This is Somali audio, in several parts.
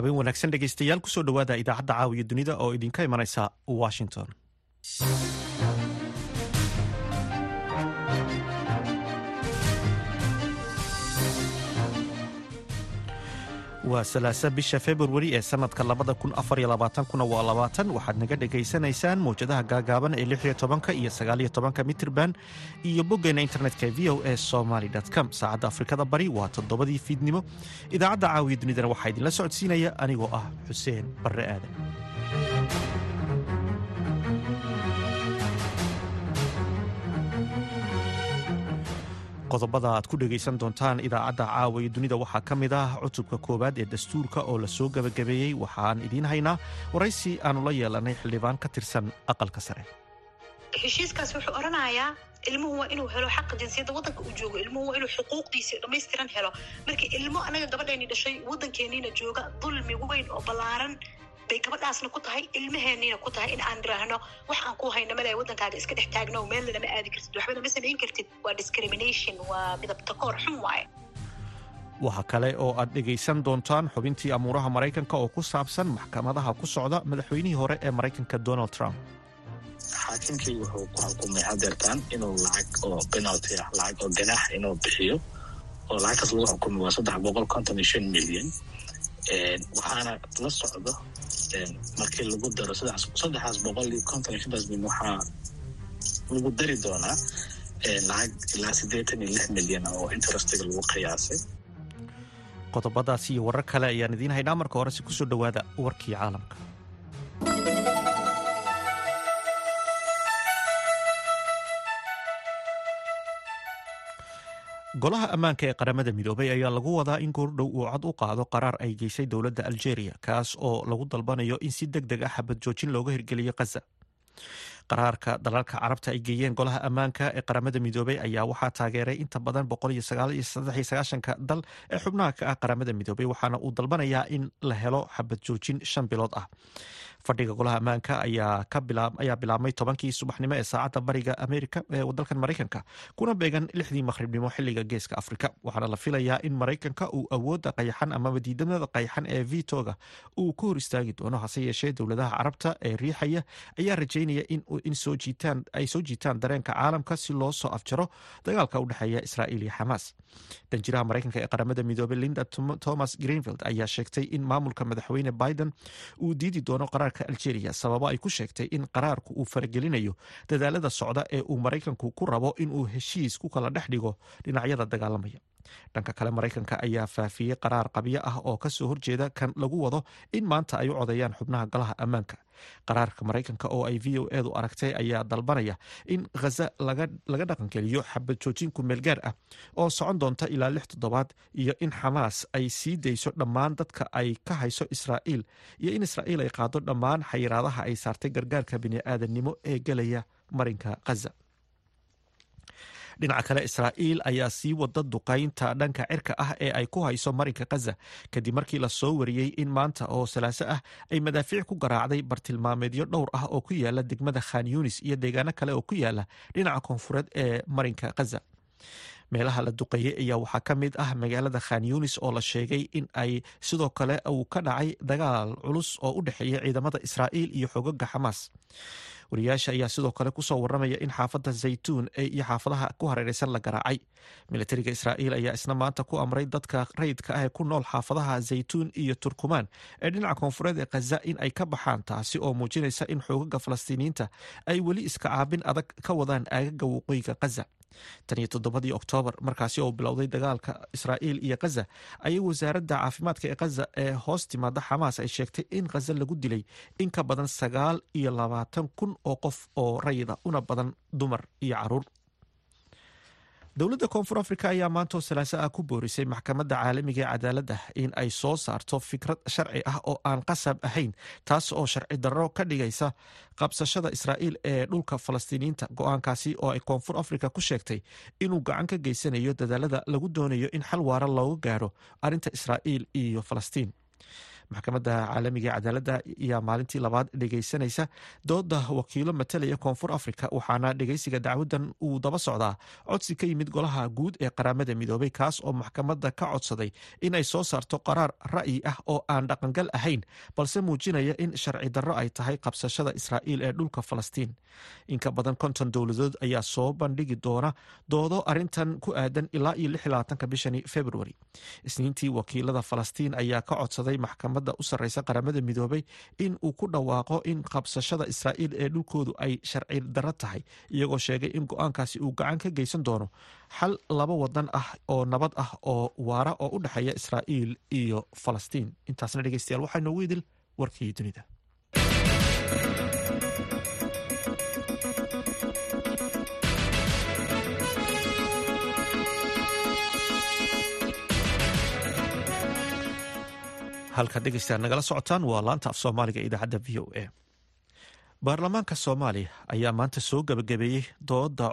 habeen wanaagsan dhegeystayaal ku soo dhowaada idaacadda caawiya dunida oo idinka imanaysa washington waa salaasa bisha februari ee sanadka labada kun afariyo labaatankuna waa labaatan. Waxaad naga dhegaysanaysaan mawjadaha gaagaaban ee lixiyo tobanka iyo sagaaliyo tobanka mitirban iyo boggeena internetka v o e somaly com. Saacadda afrikada bari waa toddobadii fiidnimo. Idaacadda caawiya dunidana waxaa idinla socodsiinaya anigoo ah xuseen barre aadan qodobada aad ku dhegaysan doontaan idaacadda caawa iyo dunida waxaa ka mid ah cutubka koowaad ee dastuurka oo la soo gebagabeeyey waxaan idiin haynaa waraysi aanu la yeelanay xildhibaan ka tirsan aqalka sare. Heshiiskaas wuxuu odhanayaa ilmuhu waa inuu helo xaqa jinsiyadda waddanka uu joogo ilmuhu waa inuu xuquuqdiisa dhammaystiran helo. Marka ilmo anaga gabadheeni dhashay waddankeeniina jooga dulmi weyn oo ballaaran bay gabadhaasna ku tahay ilmaheeniina ku tahay in aan niraahno wax aan ku hayno male waddankaaga iska dhex taagno meelna lama aadi kartid. Waxbana ma samayn kartid. Waa discrimination waa midab takoor xun waaye. Waxa kale oo aad dhegaysan doontaan xubintii amuuraha maraykanka oo ku saabsan maxkamadaha ku socda madaxweynihii hore ee maraykanka donald trump. Xaakimkii wuxuu ku xukumay hadeertaan inuu lacag oo penalty ah lacag oo ganaax inuu bixiyo. Oo lacagtaas lagu xukumay waa saddex boqol konton iyo shan milyan. Waxaana la socdo markii lagu daro saddexaas boqol iyo konton iyo shantaas milyan waxaa lagu dari doonaa lacag ilaa siddeetan iyo lix milyan oo interestiga lagu qiyaasay. Qodobadaas iyo warar kale ayaan idiin haynaa. Marka horese ku soo dhowaada warkii caalamka golaha ammaanka ee qaramada midoobay ayaa lagu wadaa in goordhow uu cod u qaado qaraar ay geysay dowladda aljeria kaas oo lagu dalbanayo in si deg deg ah xabad joojin looga hirgeliyo khaza qaraarka dalalka carabta ay geeyeen golaha ammaanka ee qaramada midoobay ayaa waxaa taageeray inta badan dal ee xubnaha ka ah qaramada midoobay waxaana uu dalbanayaa in la helo xabad joojin shan bilood ah fadhiga golaha ammaanka ayaa bilaabmay tobankii subaxnimo ee saacadda bariga amerika ee dalkan maraykanka kuna beegan lixdii maqhribnimo xilliga geeska afrika. Waxaana la filayaa in maraykanka uu awoodda qayaxan amaba diidamada qayaxan ee vitoga uu ka hor istaagi doono hase yeeshee dowladaha carabta ee riixaya ayaa rajaynaya in ay soo jiitaan dareenka caalamka si loo soo afjaro dagaalka u dhexeeya israa'iil iyo xamaas. Danjiraha maraykanka ee qaramada midoobey linda thomas greenfield ayaa sheegtay in maamulka madaxweyne biden uu diidi doono qaraarka algeria sababo ay ku sheegtay in qaraarku uu faragelinayo dadaalada socda ee uu maraykanku ku rabo inuu heshiis ku kala dhex dhigo dhinacyada dagaalamaya dhanka kale maraykanka ayaa faafiyey qaraar qabyo ah oo ka soo horjeeda kan lagu wado in maanta ay u codeeyaan xubnaha golaha ammaanka. Qaraarka maraykanka oo ay v o edu aragtay ayaa dalbanaya in khaza laga dhaqangeliyo xabad joojin kumeel gaar ah oo socon doonta ilaa lix toddobaad iyo in xamaas ay sii dayso dhammaan dadka ay ka hayso israa'iil iyo in israa'iil ay qaado dhammaan xayiraadaha ay saartay gargaarka bini'aadannimo ee gelaya marinka khaza dhinaca kale israa'iil ayaa sii wada duqaynta dhanka cirka ah ee ay ku hayso marinka khaza kadib markii la soo wariyey in maanta oo salaaso ah ay madaafiic ku garaacday bartilmaameedyo dhowr ah oo ku yaalla degmada khan yunis iyo deegaano kale oo ku yaalla dhinaca koonfureed ee marinka khaza meelaha la duqeeyey ayaa waxaa ka mid ah magaalada khan yunis oo la sheegay in ay sidoo kale uu ka dhacay dagaal culus oo u dhexeeya ciidamada israa'iil iyo xogaga xamaas wariyaasha ayaa sidoo kale ku soo waramaya in xaafadda zaytuun iyo xaafadaha ku hareereysan la garaacay. Militariga israa'iil ayaa isna maanta ku amray dadka rayidka ah ee ku nool xaafadaha zaytuun iyo turkumaan ee dhinaca koonfureed ee khaza in ay ka baxaan taasi oo muujinaysa in xoogaga falastiiniyiinta ay weli iska caabin adag ka wadaan aagaga waqooyiga khaza tan iyo toddobadii oktoobar markaasi oo bilowday dagaalka israa'iil iyo khaza ayay wasaaradda caafimaadka ee khaza ee hoos timaada xamaas ay sheegtay in khaza lagu dilay in ka badan sagaal iyo labaatan kun oo qof oo rayida una badan dumar iyo carruur dowladda koonfur afrika ayaa maantoo salaaso ah ku boorisay maxkamadda caalamiga ee cadaaladda in ay soo saarto fikrad sharci ah oo aan qasab ahayn taas oo sharci darro ka dhigaysa qabsashada israa'iil ee dhulka falastiiniyiinta go'aankaasi oo ay koonfur afrika ku sheegtay inuu gacan ka geysanayo dadaalada lagu doonayo in xal waara looga gaaro arrinta israa'iil iyo falastiin maxkamadda caalamiga ee cadaaladda ayaa maalintii labaad dhegeysanaysa. Dooda wakiilo matalaya koonfur africa waxaana dhegeysiga dacwadan uu daba socdaa. Codsi ka yimid golaha guud ee qaramada midoobay kaas oo maxkamadda ka codsaday inay soo saarto qaraar ra'yi ah oo aan dhaqangal ahayn balse muujinaya in sharci darro ay tahay qabsashada israa'iil ee dhulka falastiin. Inka badan konton dowladood ayaa soo bandhigi doona doodo arintan ku aadan ilaa iyo bishani februari isniintii wakiilada falastiin ayaa ka codsaday maxkamadda u sarreysa qaramada midoobay in uu ku dhawaaqo in qabsashada israa'iil ee dhulkoodu ay sharci darro tahay iyagoo sheegay in go'aankaasi uu gacan ka geysan doono xal laba wadan ah oo nabad ah oo waara oo u dhexeeya israa'iil iyo falastiin. Intaasna dhegeystayaal waxaa noogu idil warkii dunida halkaad dhegeystayaal nagala socotaan waa laanta af soomaaliga idaacadda v o a. Baarlamaanka soomaaliya ayaa maanta soo gabagabeeyey dooda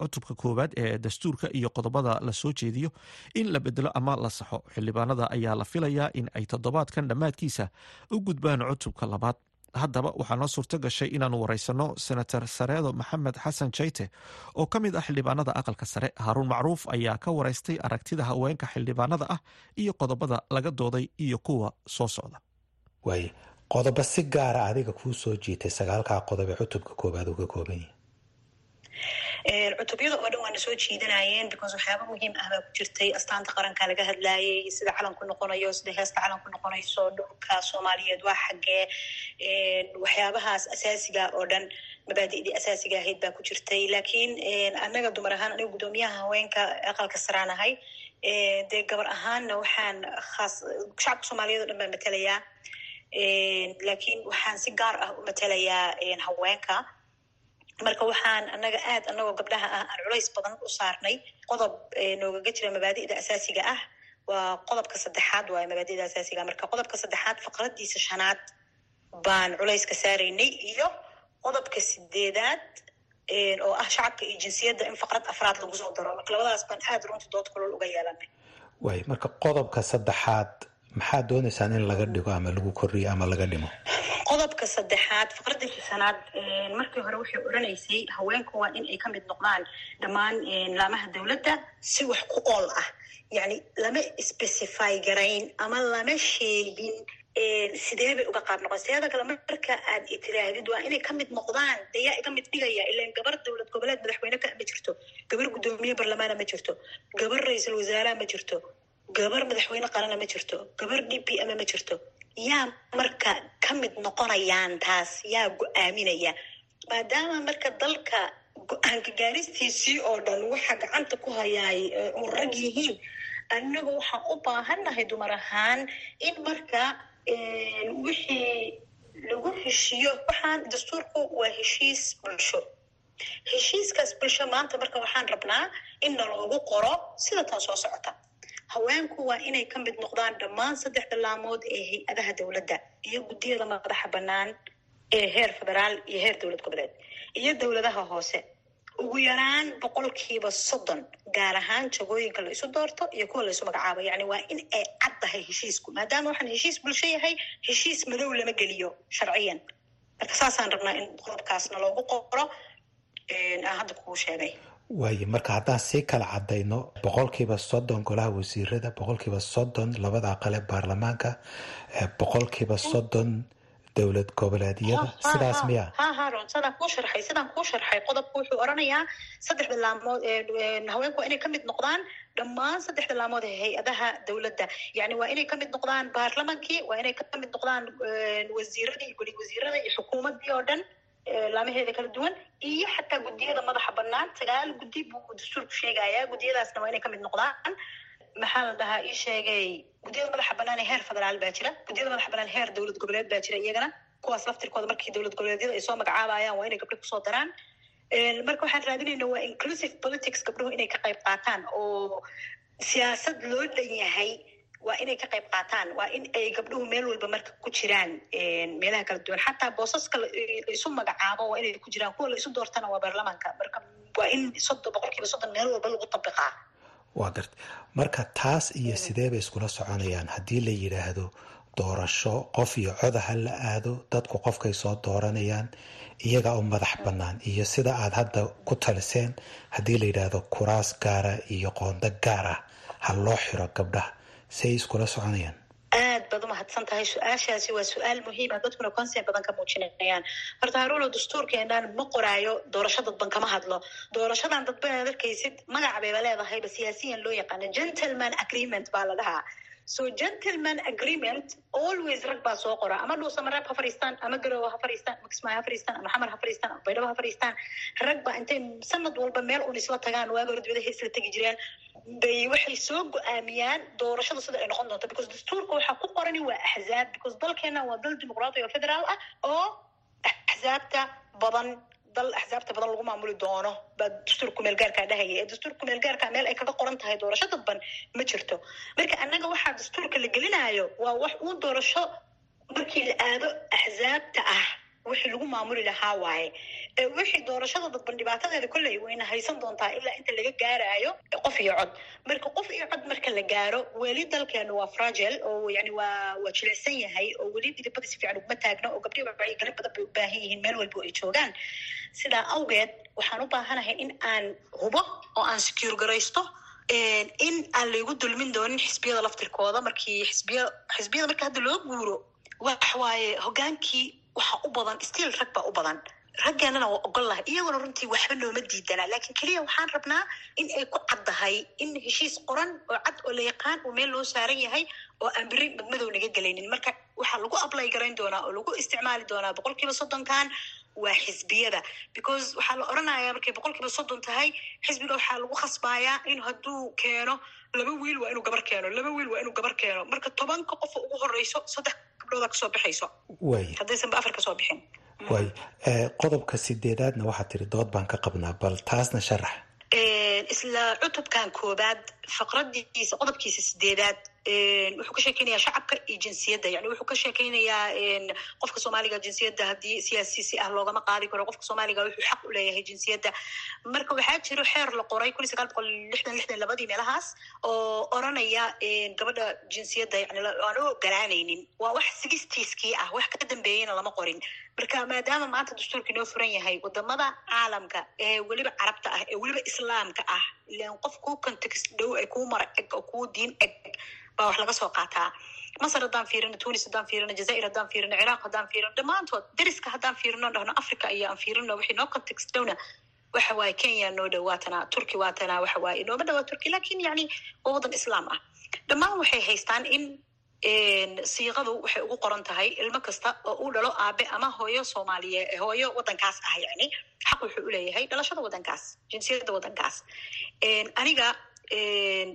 cutubka koowaad ee dastuurka iyo qodobada la soo jeediyo in la bedelo ama la saxo. Xildhibaanada ayaa la filayaa in ay toddobaadkan dhammaadkiisa u gudbaan cutubka labaad haddaba waxaa noo suurto gashay inaanu wareysano senator sareedo maxamed xasan jayte oo ka mid ah xildhibaanada aqalka sare. Haaruun macruuf ayaa ka wareystay aragtida haweenka xildhibaanada ah iyo qodobada laga dooday iyo kuwa soo socda. Qodobo si gaara adiga kuu soo jiitay sagaalkaa qodob ee cutubka koobaad uu ka kooban cutubyada oo dhan waana soo jiidanayeen because waxyaaba muhiim ah baa ku jirtay astaanta qaranka laga hadlaayay sida calanku noqonayo sida heesta calanku noqonayso dhulka soomaaliyeed waa xaggee waxyaabahaas asaasiga oo dhan mabaadi'dii asaasiga ahayd baa ku jirtay laakiin annaga dumar ahaan aniga guddoomiyaha haweenka aqalka saraan ahay dee gabar ahaanna waxaan khaas shacabka soomaaliyeed o dhan baan matelayaa laakiin waxaan si gaar ah u matelayaa haweenka marka waxaan anaga aad anagoo gabdhaha ah aan culays badan u saarnay. Qodob noogaga jira mabaadi'da asaasiga ah waa qodobka saddexaad waay mabaadi'da asaasiga marka qodobka saddexaad faqradiisa shanaad baan culayska saaraynay iyo qodobka sideedaad oo ah shacabka iyo jinsiyadda in faqrad afraad lagu soo daro. Marka labadaas baan aad runtii dood kulol uga yeelanay. Waay marka qodobka saddexaad maxaad doonaysaan in laga dhigo ama lagu kordhiyo ama laga dhimo qodobka saddexaad faqradiisa shanaad markii hore waxay odhanaysay haweenku waa in ay ka mid noqdaan dhammaan laamaha dowladda si wax ku ool ah. Yacni lama specify garayn ama lama sheegin sidee bay uga qaab noqon. Sideeda kale marka aad itiraahdid waa inay ka mid noqdaan dee yaa iga mid dhigaya ilan gabar dowlad goboleed madaxweyne ka ma jirto gabar guddoomiye barlamaana ma jirto gabar ra'iisul wasaaraha ma jirto gabar madaxweyne qarana ma jirto gabar d m ma jirto yaa marka ka mid noqonayaan taas yaa go'aaminaya maadaama marka dalka go'aanka gaaristiisii oo dhan waxa gacanta ku hayaay u rag yihiin annagu waxaan u baahannahay dumar ahaan in marka wixii lagu heshiiyo waxaan dastuurku waa heshiis bulsho. Heshiiskaas bulsho maanta marka waxaan rabnaa in naloogu qoro sida tan soo socota haweenku waa inay ka mid noqdaan dhammaan saddex bilaamood ee hay'adaha dowladda iyo guddiyada madaxa bannaan ee heer federaal iyo heer dowlad goboleed. Iyo dowladaha hoose. Ugu yaraan boqolkiiba soddon gaar ahaan jagooyinka la isu doorto iyo kuwa la isu magacaabo. Yacni waa in ay cad tahay heshiisku maadaama waxaan heshiis bulsho yahay heshiis madow lama geliyo sharciyan. Marka saasaan rabnaa in qodobkaasna loogu qoro hadda kuu sheegay waaye marka haddaan sii kala cadayno boqolkiiba soddon golaha wasiirada boqolkiiba soddon labada aqale baarlamaanka boqolkiiba soddon dowlad goboleedyada. Sidaas miya haron sidaan kuu sharxay sidaan kuu sharxay. Qodobku wuxuu oranayaa saddex bilaamood haweenku waa inay ka mid noqdaan dhammaan saddex bilaamood ee hay'adaha dowladda. Yacni waa inay ka mid noqdaan baarlamankii waa inay ka mid noqdaan wasiiradii goli wasiirada iyo xukuumaddii oo dhan laamaheeda kala duwan iyo xataa guddiyada madaxa bannaan. Sagaal guddi buu dastuurku sheegayaa guddiyadaasna waa inay ka mid noqdaan. Maxaa la dhahaa? Ii sheegay guddiyada madaxa bannaan ee heer federaal baa jira. Guddiyada madaxa bannaan heer dowlad goboleed baa jira. Iyagana kuwaas laftirkooda markii dowlad goboleedyada ay soo magacaabayaan waa inay gabdho ku soo daraan. Marka waxaan raadinayna waa inclusive politics gabdhuhu inay ka qayb qaataan oo siyaasad loo dhan yahay waa inay ka qayb qaataan waa in ay gabdhuhu meel walba marka ku jiraan meelaha kala duwan. Xataa boosaska laisu magacaabo waa inay ku jiraan. Kuwa la isu doortana waa baarlamaanka. Marka waa in soddon boqolkiiba soddon meel walba lagu tabiqaa. Waa garta. Marka taas iyo sidee bay iskula soconayaan? Haddii la yidhaahdo doorasho qof iyo coda ha la aado dadku qofkay soo dooranayaan iyagaa u madax bannaan. Iyo sida aad hadda ku taliseen haddii la yidhaahdo kuraas gaara iyo qoondo gaar ah ha loo xiro gabdhaha si ay iskula soconayaan aad baad umahadsan tahay su'aashaasi waa su'aal muhiima dadkuna concern badan ka muujinayaan horta haruulo dastuurkeenan ma qoraayo doorasho dadban kama hadlo doorashadan dadban aad arkaysid magac bayba leedahayba siyaasiyan loo yaqaana gentleman agreement baa la dhahaa so gentleman agreement always rag baa soo qora. Ama dhuusamareeb ha fariistaan ama garowe ha fariistaan ama kismaayo ha fariistaan ama xamar ha fariistaan ama baydhabo ha fariistaan rag baa intay sanad walba meel un isla tagaan waaga hor dibadaha tegi jireen bay waxay soo go'aamiyaan doorashada sida ay noqon doonto because dastuurka waxaa ku qorani waa axzaab because dalkeena waa dal dimuqraati oo federaal ah oo axzaabta badan dal axsaabta badan lagu maamuli doono baa dastuurka kumeel gaarkaa dhahaya. Ee dastuurka kumeel gaarkaa meel ay kaga qoran tahay doorasho dadban ma jirto. Marka annaga waxaa dastuurka la gelinayo waa wax uu doorasho markii la aado axsaabta ah wixii lagu maamuli lahaa waaye. Wixii doorashada dadban dhibaatadeeda kolley wayna haysan doontaa ilaa inta laga gaaraayo qof iyo cod. Marka qof iyo cod marka la gaaro weli dalkeenu waa fragile oo yani waa waa jilicsan yahay oo weli didibada si fiican uguma taagno oo gabdhihi wacyigelin badan bay u baahan yihiin meel walba ay joogaan sidaa awgeed waxaan u baahanahay in aan hubo oo aan secure garaysto in aan laygu dulmin doonin xisbiyada laftirkooda. Markii xisbiya xisbiyada marka hadda loo guuro wax waaye hogaankii waxa u badan stiil rag baa u badan raggeenana waa ogol lahay iyaguna runtii waxba nooma diidana laakiin keliya waxaan rabnaa in ay ku caddahay in heshiis qoran oo cad oo la yaqaan oo meel loo saaran yahay oo aan beri madmadow naga gelaynin marka waxaa lagu ablay garayn doonaa oo lagu isticmaali doonaa boqol kiiba soddonkan waa xisbiyada. Because waxaa la odhanayaa markay boqol kiiba soddon tahay xisbiga waxaa lagu khasbaayaa in hadduu keeno laba wiil waa inuu gabar keeno laba wiil waa inuu gabar keeno. Marka tobanka qofa ugu horeyso saddex gabdhooda ka soo baxayso. Way. Haddaysanba afar ka soo bixin qodobka sideedaadna waxaa tiri dood baan ka qabnaa bal taasna sharax. Isla cutubkan koobaad faqradiisa qodobkiisa sideedaad wuxuu ka sheekeynayaa shacabka iyo jinsiyadda. Yani wuxuu ka sheekeynayaa qofka soomaaliga jinsiyadda haddii siyaasisi ah loogama qaadi karo qofka soomaaliga wuxuu xaq u leeyahay jinsiyadda. Marka waxaa jiro xeer la qoray kun sagaal boqol lixdan lixdan labadii meelahaas oo oranaya gabadha jinsiyadda yani aan u ogolaanaynin waa wax sigistiiskii ah wax ka dambeeyeyna lama qorin marka maadaama maanta dastuurka inoo furan yahay waddamada caalamka ee weliba carabta ah ee weliba islaamka ah ilan qof kuu context dhow ay kuu mara eg oo kuu diin eg baa wax laga soo qaataa. Masar haddaan fiirino tunis haddaan fiirino jazair haddaan fiirino ciraaq haddaan fiirino dhammaantood deriska haddaan fiirino dhahno africa iyo aan fiirino wixii noo context dhowna. Waxa waaye kenya noo dhawaatana turki waatana waxa waaye inooma dhawaa turki laakiin yani waa waddan islaam ah. Dhammaan waxay haystaan in siiqadu waxay ugu qoran tahay ilmo kasta oo uu dhalo aabe ama hooyo soomaaliye hooyo waddankaas ah yani xaq wuxuu uleeyahay dhalashada waddankaas jinsiyadda waddankaas. Aniga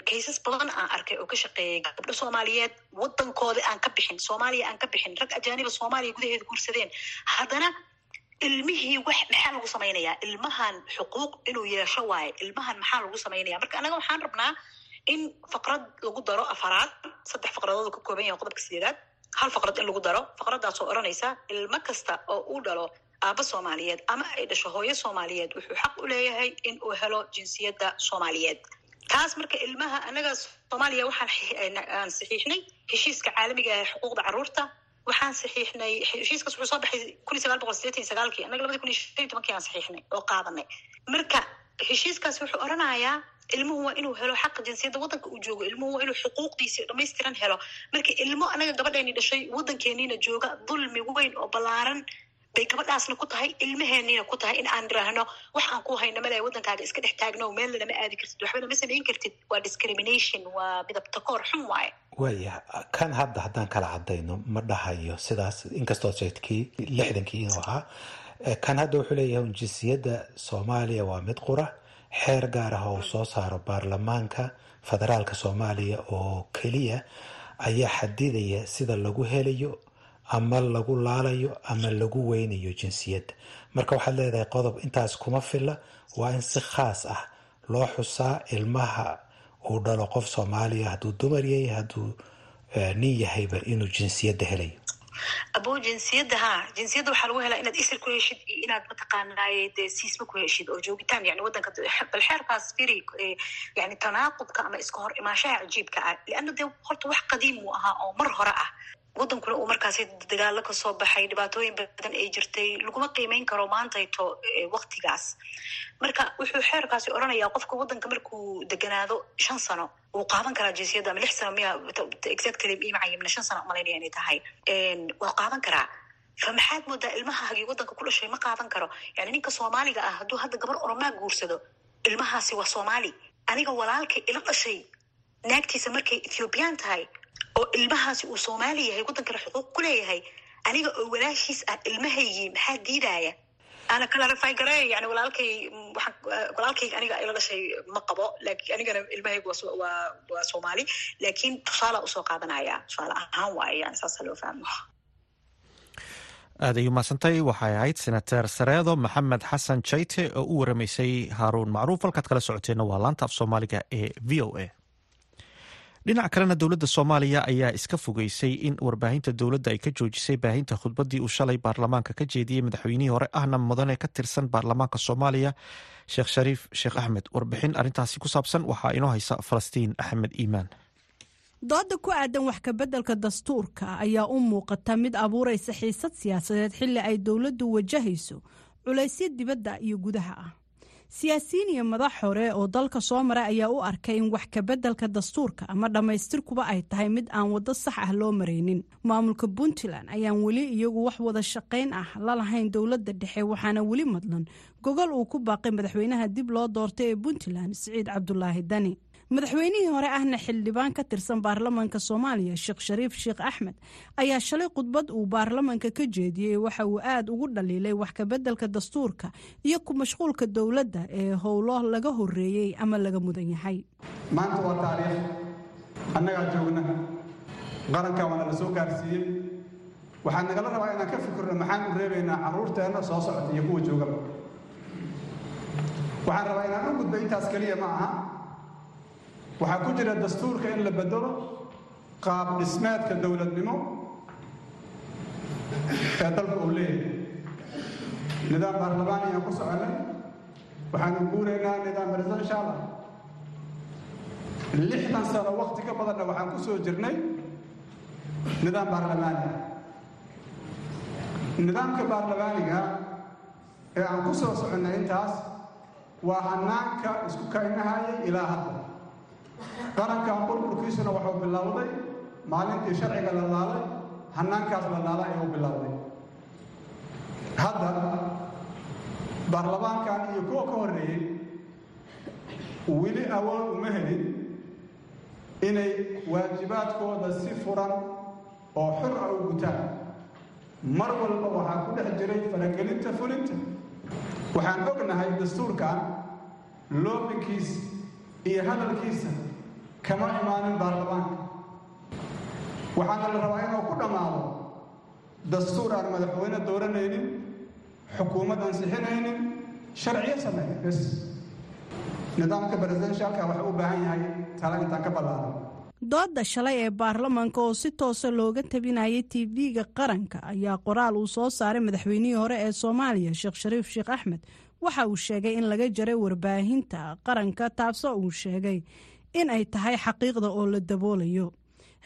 kaysas badan aan arkay oo ka shaqeeyay gabdho soomaaliyeed waddankoodi aan ka bixin soomaaliya aan ka bixin rag ajaaniba soomaaliya gudaheeda guursadeen. Haddana ilmihii wax maxaa lagu samaynayaa? Ilmahan xuquuq inuu yeesho waaye ilmahan maxaa lagu samaynaya marka anaga waxaan rabnaa in faqrad lagu daro afaraad saddex faqradood ka kooban yahay qodobka sideedaad hal faqrad in lagu daro faqradaasoo odhanaysa ilmo kasta oo uu dhalo aaba soomaaliyeed ama ay dhasho hooyo soomaaliyeed wuxuu xaq u leeyahay in uu helo jinsiyadda soomaaliyeed taas marka ilmaha anaga soomaaliya waxaan aan saxiixnay heshiiska caalamiga ee xuquuqda carruurta waxaan saxiixnay heshiiskaas wuxuu soo baxay kun iyo sagaal boqol sideetan sagaalkii annaga labadi kun iyo shan iyo tobankii aan saxiixnay oo qaadanay marka heshiiskaas wuxuu odhanayaa ilmuhu waa inuu helo xaqa jinsiyadda waddanka uu joogo ilmuhu waa inuu xuquuqdiisi dhamaystiran helo. Marka ilmo anaga gabadheeni dhashay waddankeeniina jooga dulmi weyn oo ballaaran bay gabadhaasna ku tahay ilmaheeniina ku tahay in aan niraahno wax aan ku hayno male waddankaaga iska dhex taagno meel lama aadi kartid waxba lama samayn kartid waa discrimination waa midabtakoor xun waaye. Waaya kan hadda haddaan kala cadayno ma dhahayo sidaas inkastoo sheegtkii lixdankii inuu ahaa kan hadda wuxuu leeyahay jinsiyadda soomaaliya waa mid qura xeer gaar ah oo soo saaro baarlamaanka federaalka soomaaliya oo keliya ayaa xadidaya sida lagu helayo ama lagu laalayo ama lagu weynayo jinsiyadda marka waxaad leedahay qodob intaas kuma filla waa in si khaas ah loo xusaa ilmaha uu dhalo qof soomaaliya hadduu dumar yahay hadduu nin yahayba inuu jinsiyadda helayo abo jinsiyadda ha jinsiyadda waxaa lagu helaa inaad isir ku heshid iyo inaad mataqaanaaye dee siisma ku heshid oo joogitaan yani waddanka bal xeerkaas firi yani tanaaqudka ama iska hor imaanshaha cajiibka ah lianna dee horta wax qadiim uu ahaa oo mar hore ah wadankuna uu markaasi dagaalo ka soo baxay dhibaatooyin badan ay jirtay laguma qiimeyn karo maantayto waktigaas marka wuxuu xeerkaasi odhanayaa qofka wadanka markuu deganaado shan sano wuu qaadan karaa jinsiyadda ama lix sano miya exactly imacayimna shan sano malaynaya inay tahay waa qaadan karaa fa maxaad moodaa ilmaha hagii wadanka ku dhashay ma qaadan karo yani ninka soomaaliga ah hadduu hadda gabar oromaa guursado ilmahaasi waa soomaali aniga walaalkay ila dhashay naagtiisa markay ethoobiyan tahay oo ilmahaasi uu soomaali yahay wadankana xuquuq ku leeyahay aniga oo walaashiis ah ilmahaygii maxaa diidaaya ana clarify gareey yani walaalkay walaalkayga aniga ila dhashay ma qabo anigana ilmahaygu waa soomaali laakiin tusaala u soo qaadanaya tusaale ahaan waaye yani saasa loo fahmo aad ay umaadsantahay waxay ahayd senater sareedo maxamed xasan jayte oo u waramaysay haaruun macruuf halkaad kala socoteenna waa laanta af soomaaliga ee v o a dhinac kalena dowladda soomaaliya ayaa iska fogeysay in warbaahinta dowladda ay ka joojisay baahinta khudbaddii uu shalay baarlamaanka. Ka jeediyey madaxweynihii hore ahna mudane ka tirsan baarlamaanka soomaaliya sheekh shariif sheekh axmed warbixin arrintaasi ku saabsan waxaa inoo haysa falastiin axmed iimaan. Dooda ku aadan wax kabeddelka dastuurka ayaa u muuqata mid abuuraysa xiisad siyaasadeed xilli ay dowladdu wajahayso culaysyo dibadda iyo gudaha ah siyaasiyiin iyo madax hore oo dalka soo mara ayaa u arkay in wax kabeddelka dastuurka ama dhammaystirkuba ay tahay mid aan waddo sax ah loo maraynin. Maamulka puntland ayaan weli iyagu wax wada shaqayn ah la lahayn dowladda dhexe waxaana weli madlan. Gogol uu ku baaqay madaxweynaha dib loo doortay ee puntland siciid cabdulaahi dani madaxweynihii hore ahna xildhibaan ka tirsan baarlamaanka soomaaliya sheekh shariif sheekh axmed ayaa shalay khudbad uu baarlamaanka ka jeediyey waxa uu aada ugu dhaliilay wax kabeddelka dastuurka iyo ku mashquulka dowladda ee howlo laga horeeyey ama laga mudan yahay. Maanta waa taariikh. Annagaa joogna. Qaranka waana la soo gaarsiiyey. Waxaan nagala rabaa inaan ka fikirno maxaan u reebaynaa carruurteenna soo socota iyo kuwa joogaba. Waxaan rabaa inaan u gudba intaas keliya ma aha waxaa ku jira dastuurka in la bedelo qaab dhismeedka dowladnimo ee dalka uu leeyahay. Nidaam baarlamaan ayaan ku soconay. Waxaanu guuraynaa nidaam presidential ah lixdan sano wakti ka badanna waxaan ku soo jirnay nidaam baarlamaani. Ah nidaamka baarlamaaniga ee aan ku soo soconnay intaas waa hanaanka isku kaynahayay ilaa hadda qarankan burburkiisuna wuxuu bilowday maalintii sharciga la laalay hanaankaas la laala ayuu bilowday hadda baarlamaankan iyo kuwa ka horreeyey weli awood uma helin inay waajibaadkooda si furan oo xur ah u gutaan. Mar walba waxaa ku dhex jiray faragelinta fulinta. Waxaan ognahay dastuurkan loobinkiisa iyo hadalkiisa kama imaanin baarlamaanka waxaana la rabaa inuu ku dhammaado dastuur aan madaxweyne dooranaynin xukuumad ansixinaynin sharciyo sameeya bes. Nidaamka presidentialka waxa u baahan yahay tala intaan ka ballaaran. Dooda shalay ee baarlamaanka oo si toosa looga tabinayay tv-ga qaranka ayaa qoraal uu soo saaray madaxweynihii hore ee soomaaliya sheekh shariif sheekh axmed. Waxa uu sheegay in laga jaray warbaahinta qaranka taasoo uu sheegay in ay tahay xaqiiqda oo la daboolayo.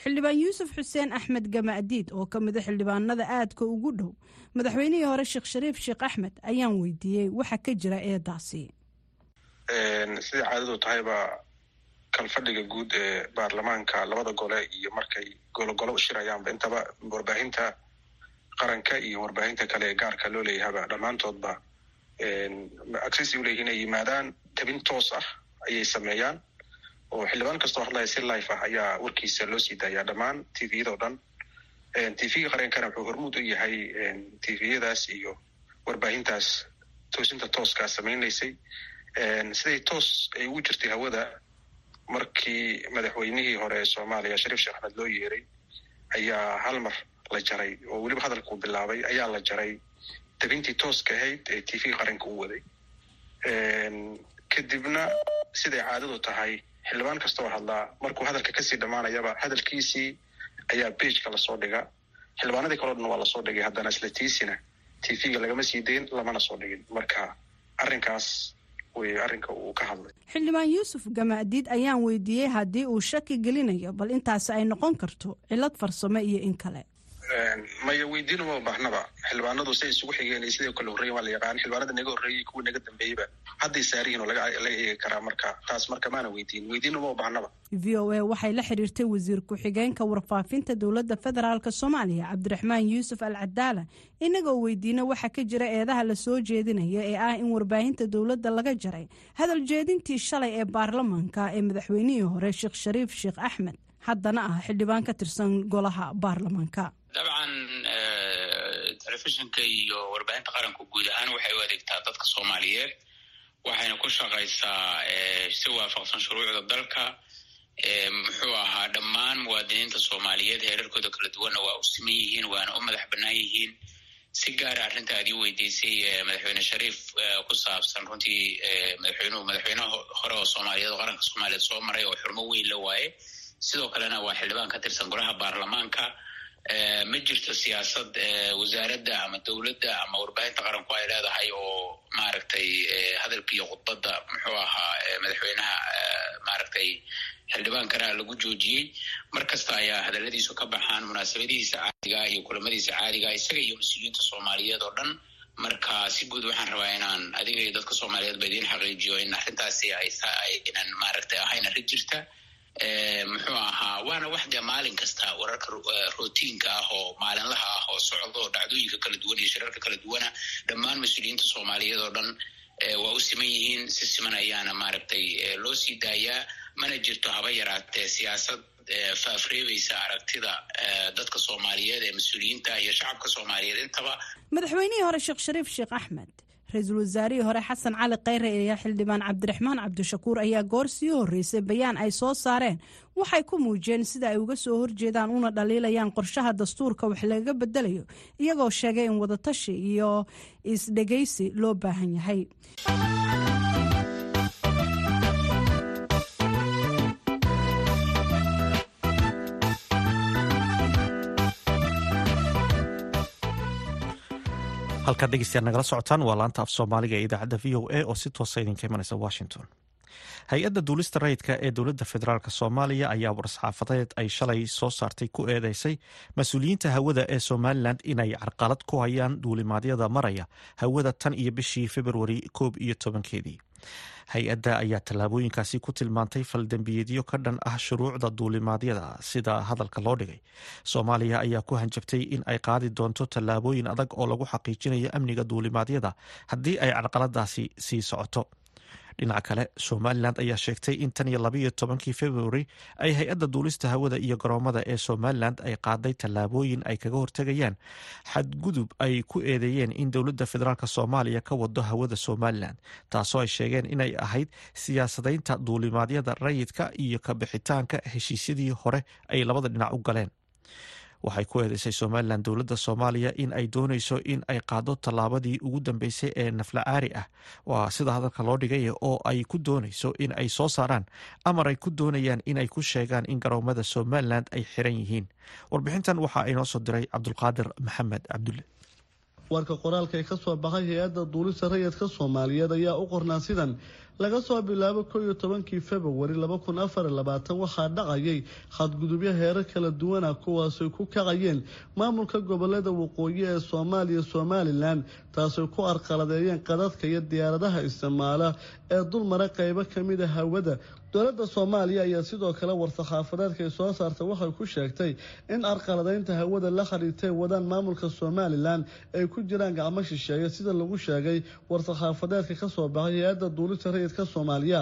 Xildhibaan yuusuf xuseen axmed gama'diid oo ka mida xildhibaanada aadka ugu dhow madaxweynihii hore sheekh shariif sheekh axmed ayaan weydiiyey waxa ka jira eedaasi. Sidai caadadu tahayba kalfadhiga guud ee baarlamaanka labada gole iyo markay gologolo shirayaanba intaba warbaahinta qaranka iyo warbaahinta kale ee gaarka loo leeyahaba dhammaantoodba accessi u leeyihiin ay yimaadaan tabin toos ah ayay sameeyaan oo xildhibaan kastoo hadlaya si life ah ayaa warkiisa loo sii daayaa. Dhammaan tviyadao dhan tvga qarenkana wuxuu hormuud u yahay tviyadaas iyo warbaahintaas toosinta tooskaa samaynaysay. Siday toos ay ugu jirtay hawada markii madaxweynihii hore ee soomaaliya shariif sheekh axmed loo yeeray ayaa hal mar la jaray oo weliba hadalkuu bilaabay ayaa la jaray. Tabintii tooska ahayd ee tvga qaranka u waday. Kadibna siday caadadu tahay xildhibaan kastoo hadlaa markuu hadalka ka sii dhammaanayaba hadalkiisii ayaa beijka la soo dhiga xildhibaanadii kaleo dhan waa la soo dhigay haddana isla tiisina. Tvga lagama sii dayn lamana soo dhigin. Marka arrinkaas wey arrinka uu ka hadlay. Xildhibaan yuusuf gamaadiid ayaan weydiiyey haddii uu shaki gelinayo bal intaasi ay noqon karto cilad farsamo iyo in kale maya weydiin uma baahnaba xildhibaanadu say isugu xigeen iyo sidai kale horreyen waa la yaqaan xildhibaanada naga horreeyey kuwa naga dambeeyeyba hadday saarihiin oo laga eegi karaa marka taas marka maana weydiin weydiin baahnaba v o a waxay la xiriirtay wasiir ku-xigeenka warfaafinta dowladda federaalk soomaaliya cabdiraxmaan yuusuf al cadaala inagoo weydiina waxaa ka jira eedaha la soo jeedinaya ee ah in warbaahinta dowladda laga jaray. Hadal jeedintii shalay ee baarlamaanka ee madaxweynihii hore sheekh shariif sheekh axmed haddana ah xildhibaan ka tirsan golaha baarlamaanka dabcan telefishinka iyo warbaahinta qaranku guud ahaan waxay u adeegtaa dadka soomaaliyeed waxayna ku shaqaysaa si waafaqsan shuruucda dalka. Muxuu ahaa dhammaan muwaadiniinta soomaaliyeed heerarkooda kala duwanna waa u siman yihiin waana u madax bannaan yihiin si gaara arrinta aad ii weydiisay madaxweyne shariif ku saabsan runtii madaxweynuhu madaxweyne hore oo soomaaliyeed oo qaranka soomaaliyeed soo maray oo xurmo weyn la waaye sidoo kalena waa xildhibaan ka tirsan golaha baarlamaanka ma jirto siyaasad wasaaradda ama dowladda ama warbaahinta qaranku ay leedahay oo maaragtay hadalka iyo khudbadda muxuu ahaa madaxweynaha maaragtay xildhibaankana lagu joojiyey. Mar kasta ayaa hadaladiisu ka baxaan munaasabadihiisa caadiga iyo kulamadiisa caadiga isaga iyo mas'uuliyiinta soomaaliyeed oo dhan. Marka si guud waxaan rabaa inaan adiga iyo dadka soomaaliyeed ba idiin xaqiijiyo in arrintaasi aynan maaragtay ahayn arrin jirta muxuu ahaa waana wax dee maalin kasta wararka rotiinka ah oo maalinlaha ah oo socdo dhacdooyinka kala duwan iyo shirarka kala duwana dhammaan mas'uuliyiinta soomaaliyeed oo dhan waa u siman yihiin si siman ayaana maaragtay loo sii daayaa mana jirto haba yaraatee siyaasad faafreebaysa aragtida dadka soomaaliyeed ee mas'uuliyiinta iyo shacabka soomaaliyeed intaba. Madaxweynihii hore sheekh shariif sheekh axmed ra'iisul wasaarihii hore xasan cali khayre iyo xildhibaan cabdiraxmaan cabdishakuur ayaa goor sii horreysay bayaan ay soo saareen. Waxay ku muujiyeen sida ay uga soo horjeedaan una dhaliilayaan qorshaha dastuurka wax lagaga bedelayo iyagoo sheegay in wadatashi iyo isdhegaysi loo baahan yahay halkaad dhegeystayaal nagala socotaan waa laanta af soomaaliga ee idaacadda v o a oo si toosa idinka imanaysa washington. Hay'adda duulista rayidka ee dowladda federaalk soomaaliya ayaa war-saxaafadeed ay shalay soo saartay ku eedeysay mas'uuliyiinta hawada ee somalilan inay carqalad ku hayaan duulimaadyada maraya hawada tan iyo bishii februari koob iyo tobankeedii hay'adda ayaa tallaabooyinkaasi ku tilmaantay faldembiyeedyo ka dhan ah shuruucda duulimaadyada sida hadalka loo dhigay. Soomaaliya ayaa ku hanjabtay in ay qaadi doonto tallaabooyin adag oo lagu xaqiijinayo amniga duulimaadyada haddii ay carqaladaasi sii socoto dhinaca kale somalilan ayaa sheegtay in tan iyo labayo tobankii februari ay hay'adda duulista hawada iyo garoomada ee somalilan ay qaaday tallaabooyin ay kaga hortegayaan xadgudub ay ku eedeeyeen in dowladda federaalk soomaaliya ka wado hawada somalilan taasoo ay sheegeen inay ahayd siyaasadaynta duulimaadyada rayidka iyo kabixitaanka heshiisyadii hore ay labada dhinac u galeen waxay ku eedeysay somalilan dowladda soomaaliya in ay dooneyso in ay qaado tallaabadii ugu dambeysay ee naflacaari ah. Waa sida hadalka loo dhigay oo ay ku dooneyso in ay soo saaraan amar ay ku doonayaan in ay ku sheegaan in garoomada somalilan ay xiran yihiin. Warbixintan waxaa inoo soo diray cabdulqaadir maxamed cabdulle warka qoraalka ee ka soo baxay hay'adda duulista rayidka soomaaliyeed ayaa u qornaa sidan laga soo bilaabo koo iyo tobankii februari laba kun afar labaatan waxaa dhacayay xadgudubyo heerar kala duwana kuwaasay ku kacayeen maamulka gobollada waqooyi ee soomaaliya somalilan taasay ku arqaladeeyeen qadadka iyo diyaaradaha isticmaala ee dulmara qeybo ka mid a hawada dowladda soomaaliya ayaa sidoo kale war-saxaafadeedka ay soo saartay waxay ku sheegtay in arqaladeynta hawada la xiriirtay wadaan maamulka somalilan ay ku jiraan gacmo shisheeye sida lagu sheegay war-saxaafadeedka ka soo baxay hay'adda duulista rayidka soomaaliya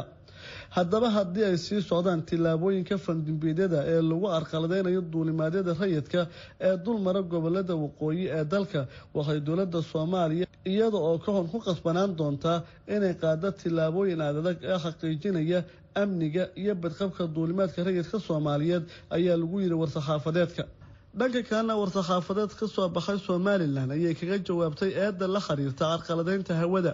haddaba haddii ay sii socdaan tillaabooyinka fandimbiidyada ee lagu arqaladeynayo duulimaadyada rayidka ee dulmara gobollada waqooyi ee dalka waxay dowladda soomaaliya iyada oo ka hor ku qasbanaan doontaa inay qaado tillaabooyin aadadag ee xaqiijinaya amniga iyo badqabka duulimaadka rayidka soomaaliyeed ayaa lagu yiri war-saxaafadeedka. Dhanka kalena war-saxaafadeed ka soo baxay somalilan ayay kaga jawaabtay eedda la xiriirta carqaladeynta hawada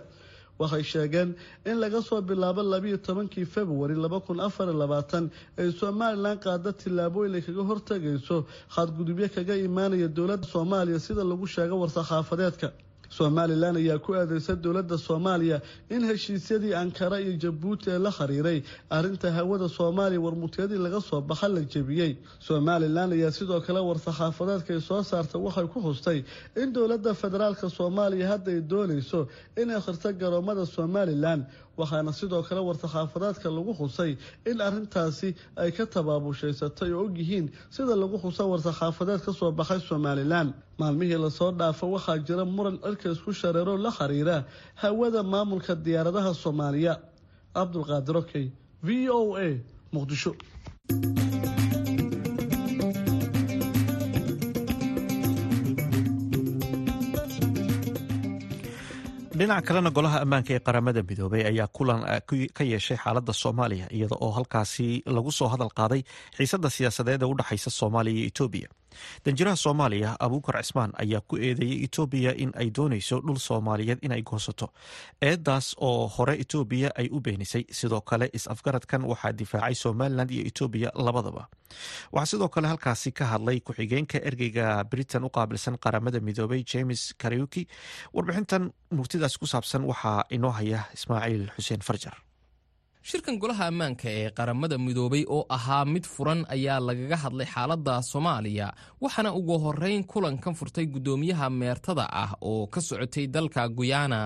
waxay sheegeen in laga soo bilaabo labiiyo tobankii februari laba kun afar labaatan ay somalilan qaado tillaabooyin kaga hortegayso xadgudubyo kaga imaanaya dowladda soomaaliya sida lagu sheego war-saxaafadeedka somalilan ayaa ku aadeysa dowladda soomaaliya in heshiisyadii ankara iyo jabuuti ee la xiriiray. Arrinta hawada soomaaliya warmutiyadii laga soo baxa la jebiyey. Somalilan ayaa sidoo kale war-saxaafadeedkay soo saarta waxay ku xustay in dowladda federaalka soomaaliya hadda ay doonayso inay khirto garoomada somalilan waxaana sidoo kale war-saxaafadeedka lagu xusay in arrintaasi ay ka tabaabushhaysatay oo ogyihiin sida lagu xusa war-saxaafadeed ka soo baxay somalilan maalmihii la soo dhaafo waxaa jira muran cirka isku shareero la xiriira hawada maamulka diyaaradaha soomaaliya. Cabdulqaadir okey v o a muqdisho dhinaca kalena golaha ammaanka ee qaramada midoobay ayaa kulan ka yeeshay xaaladda soomaaliya iyada oo halkaasi lagu soo hadal qaaday xiisadda siyaasadeed ee u dhexaysa soomaaliya iyo etoobiya danjiraha soomaaliya abuukar cismaan ayaa ku eedeeyey etoobiya in ay doonayso dhul soomaaliyeed inay goosato. Eedaas oo hore etoobiya ay u beenisay. Sidoo kale is-afgaradkan waxaa difaacay somalilan iyo etoobiya labadaba. Waxaa sidoo kale halkaasi ka hadlay ku-xigeenka ergeyga britain u qaabilsan qaramada midoobay james kariuki. Warbixintan murtidaas ku saabsan waxaa inoo haya ismaaciil xuseen farjar shirkan golaha ammaanka ee qaramada midoobay oo ahaa mid furan ayaa lagaga hadlay xaaladda soomaaliya waxaana ugu horrayn kulankan furtay guddoomiyaha meertada ah oo ka socotay dalka guyana.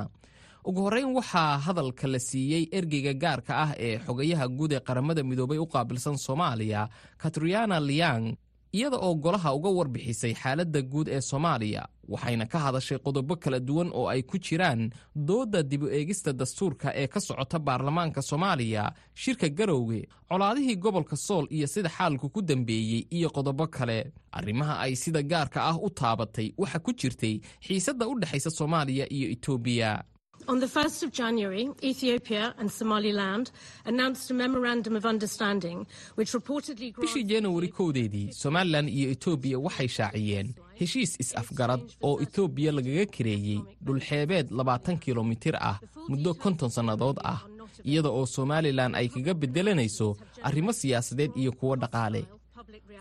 Ugu horrayn waxaa hadalka la siiyey ergeyga gaarka ah ee xogayaha guud ee qaramada midoobay u qaabilsan soomaaliya katriana liang iyada oo golaha uga warbixisay xaaladda guud ee soomaaliya waxayna ka hadashay qodobo kala duwan oo ay ku jiraan doodda dib u eegista dastuurka ee ka socota baarlamaanka soomaaliya shirka garowge colaadihii gobolka sool iyo sida xaalku ku dambeeyey iyo qodobo kale. Arrimaha ay sida gaarka ah u taabatay waxa ku jirtay xiisadda u dhexaysa soomaaliya iyo etoobiya On the 1st of January, Ethiopia and Somaliland announced a memorandum of understanding which reportedly bishii januari kowdeedii somalilan iyo etoobiya waxay shaaciyeen heshiis is-afgarad oo etoobiya lagaga kareeyey dhulxeebeed labaatan kilomitir ah muddo konton sannadood ah iyada oo somalilan ay kaga beddelanayso arrimo siyaasadeed iyo kuwo dhaqaale.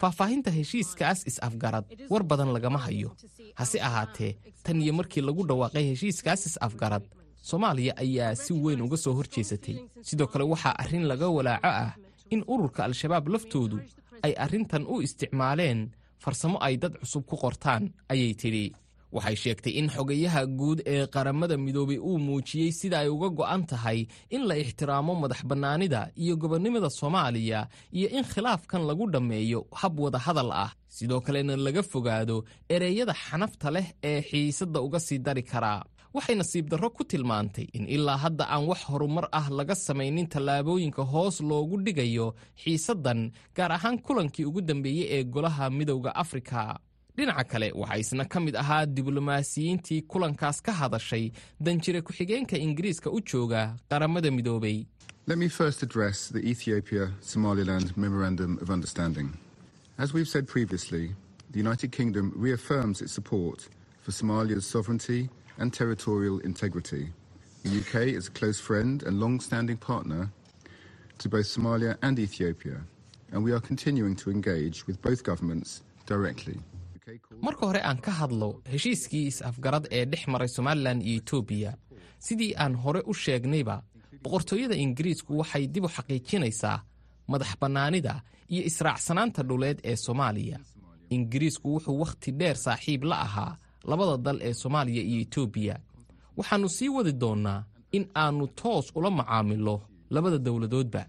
Faahfaahinta heshiiskaas is-afgarad war badan lagama hayo. Hase ahaatee tan iyo markii lagu dhawaaqay heshiiskaas is-afgarad soomaaliya ayaa si weyn uga soo hor jeesatay sidoo kale waxaa arrin laga walaaco ah in ururka al-shabaab laftoodu ay arrintan u isticmaaleen farsamo ay dad cusub ku qortaan ayay tidhi. Waxay sheegtay in xogayaha guud ee qaramada midoobay uu muujiyey sida ay uga go'an tahay in la ixtiraamo madax bannaanida iyo gobonnimada soomaaliya iyo in khilaafkan lagu dhammeeyo hab wada hadal ah. Sidoo kalena laga fogaado ereyada xanafta leh ee xiisadda uga sii dari karaa waxay nasiib darro ku tilmaantay in ilaa hadda aan wax horumar ah laga samaynin tallaabooyinka hoos loogu dhigayo xiisaddan gaar ahaan kulankii ugu dambeeyey ee golaha midowda afrika. Dhinaca kale waxaa isna ka mid ahaa diblomaasiyiintii kulankaas ka hadashay danjire ku-xigeenka ingiriiska u jooga qaramada midoobay. The United Kingdom reaffirms its support for Somalia's sovereignty and territorial integrity. The UK is a close friend and long standing partner to both Somalia and Ethiopia, and we are continuing to engage with both governments directly. marka hore aan ka hadlo heshiiskii is-afgarad ee dhex maray somalilan iyo etoobiya sidii aan hore u sheegnayba boqortooyada ingiriisku waxay dib u xaqiijinaysaa madax bannaanida iyo israacsanaanta dhuleed ee soomaaliya ingiriisku wuxuu wakhti dheer saaxiib la ahaa labada dal ee soomaaliya iyo etoobiya waxaannu sii wadi doonnaa in aannu toos ula macaamilo labada dowladoodba.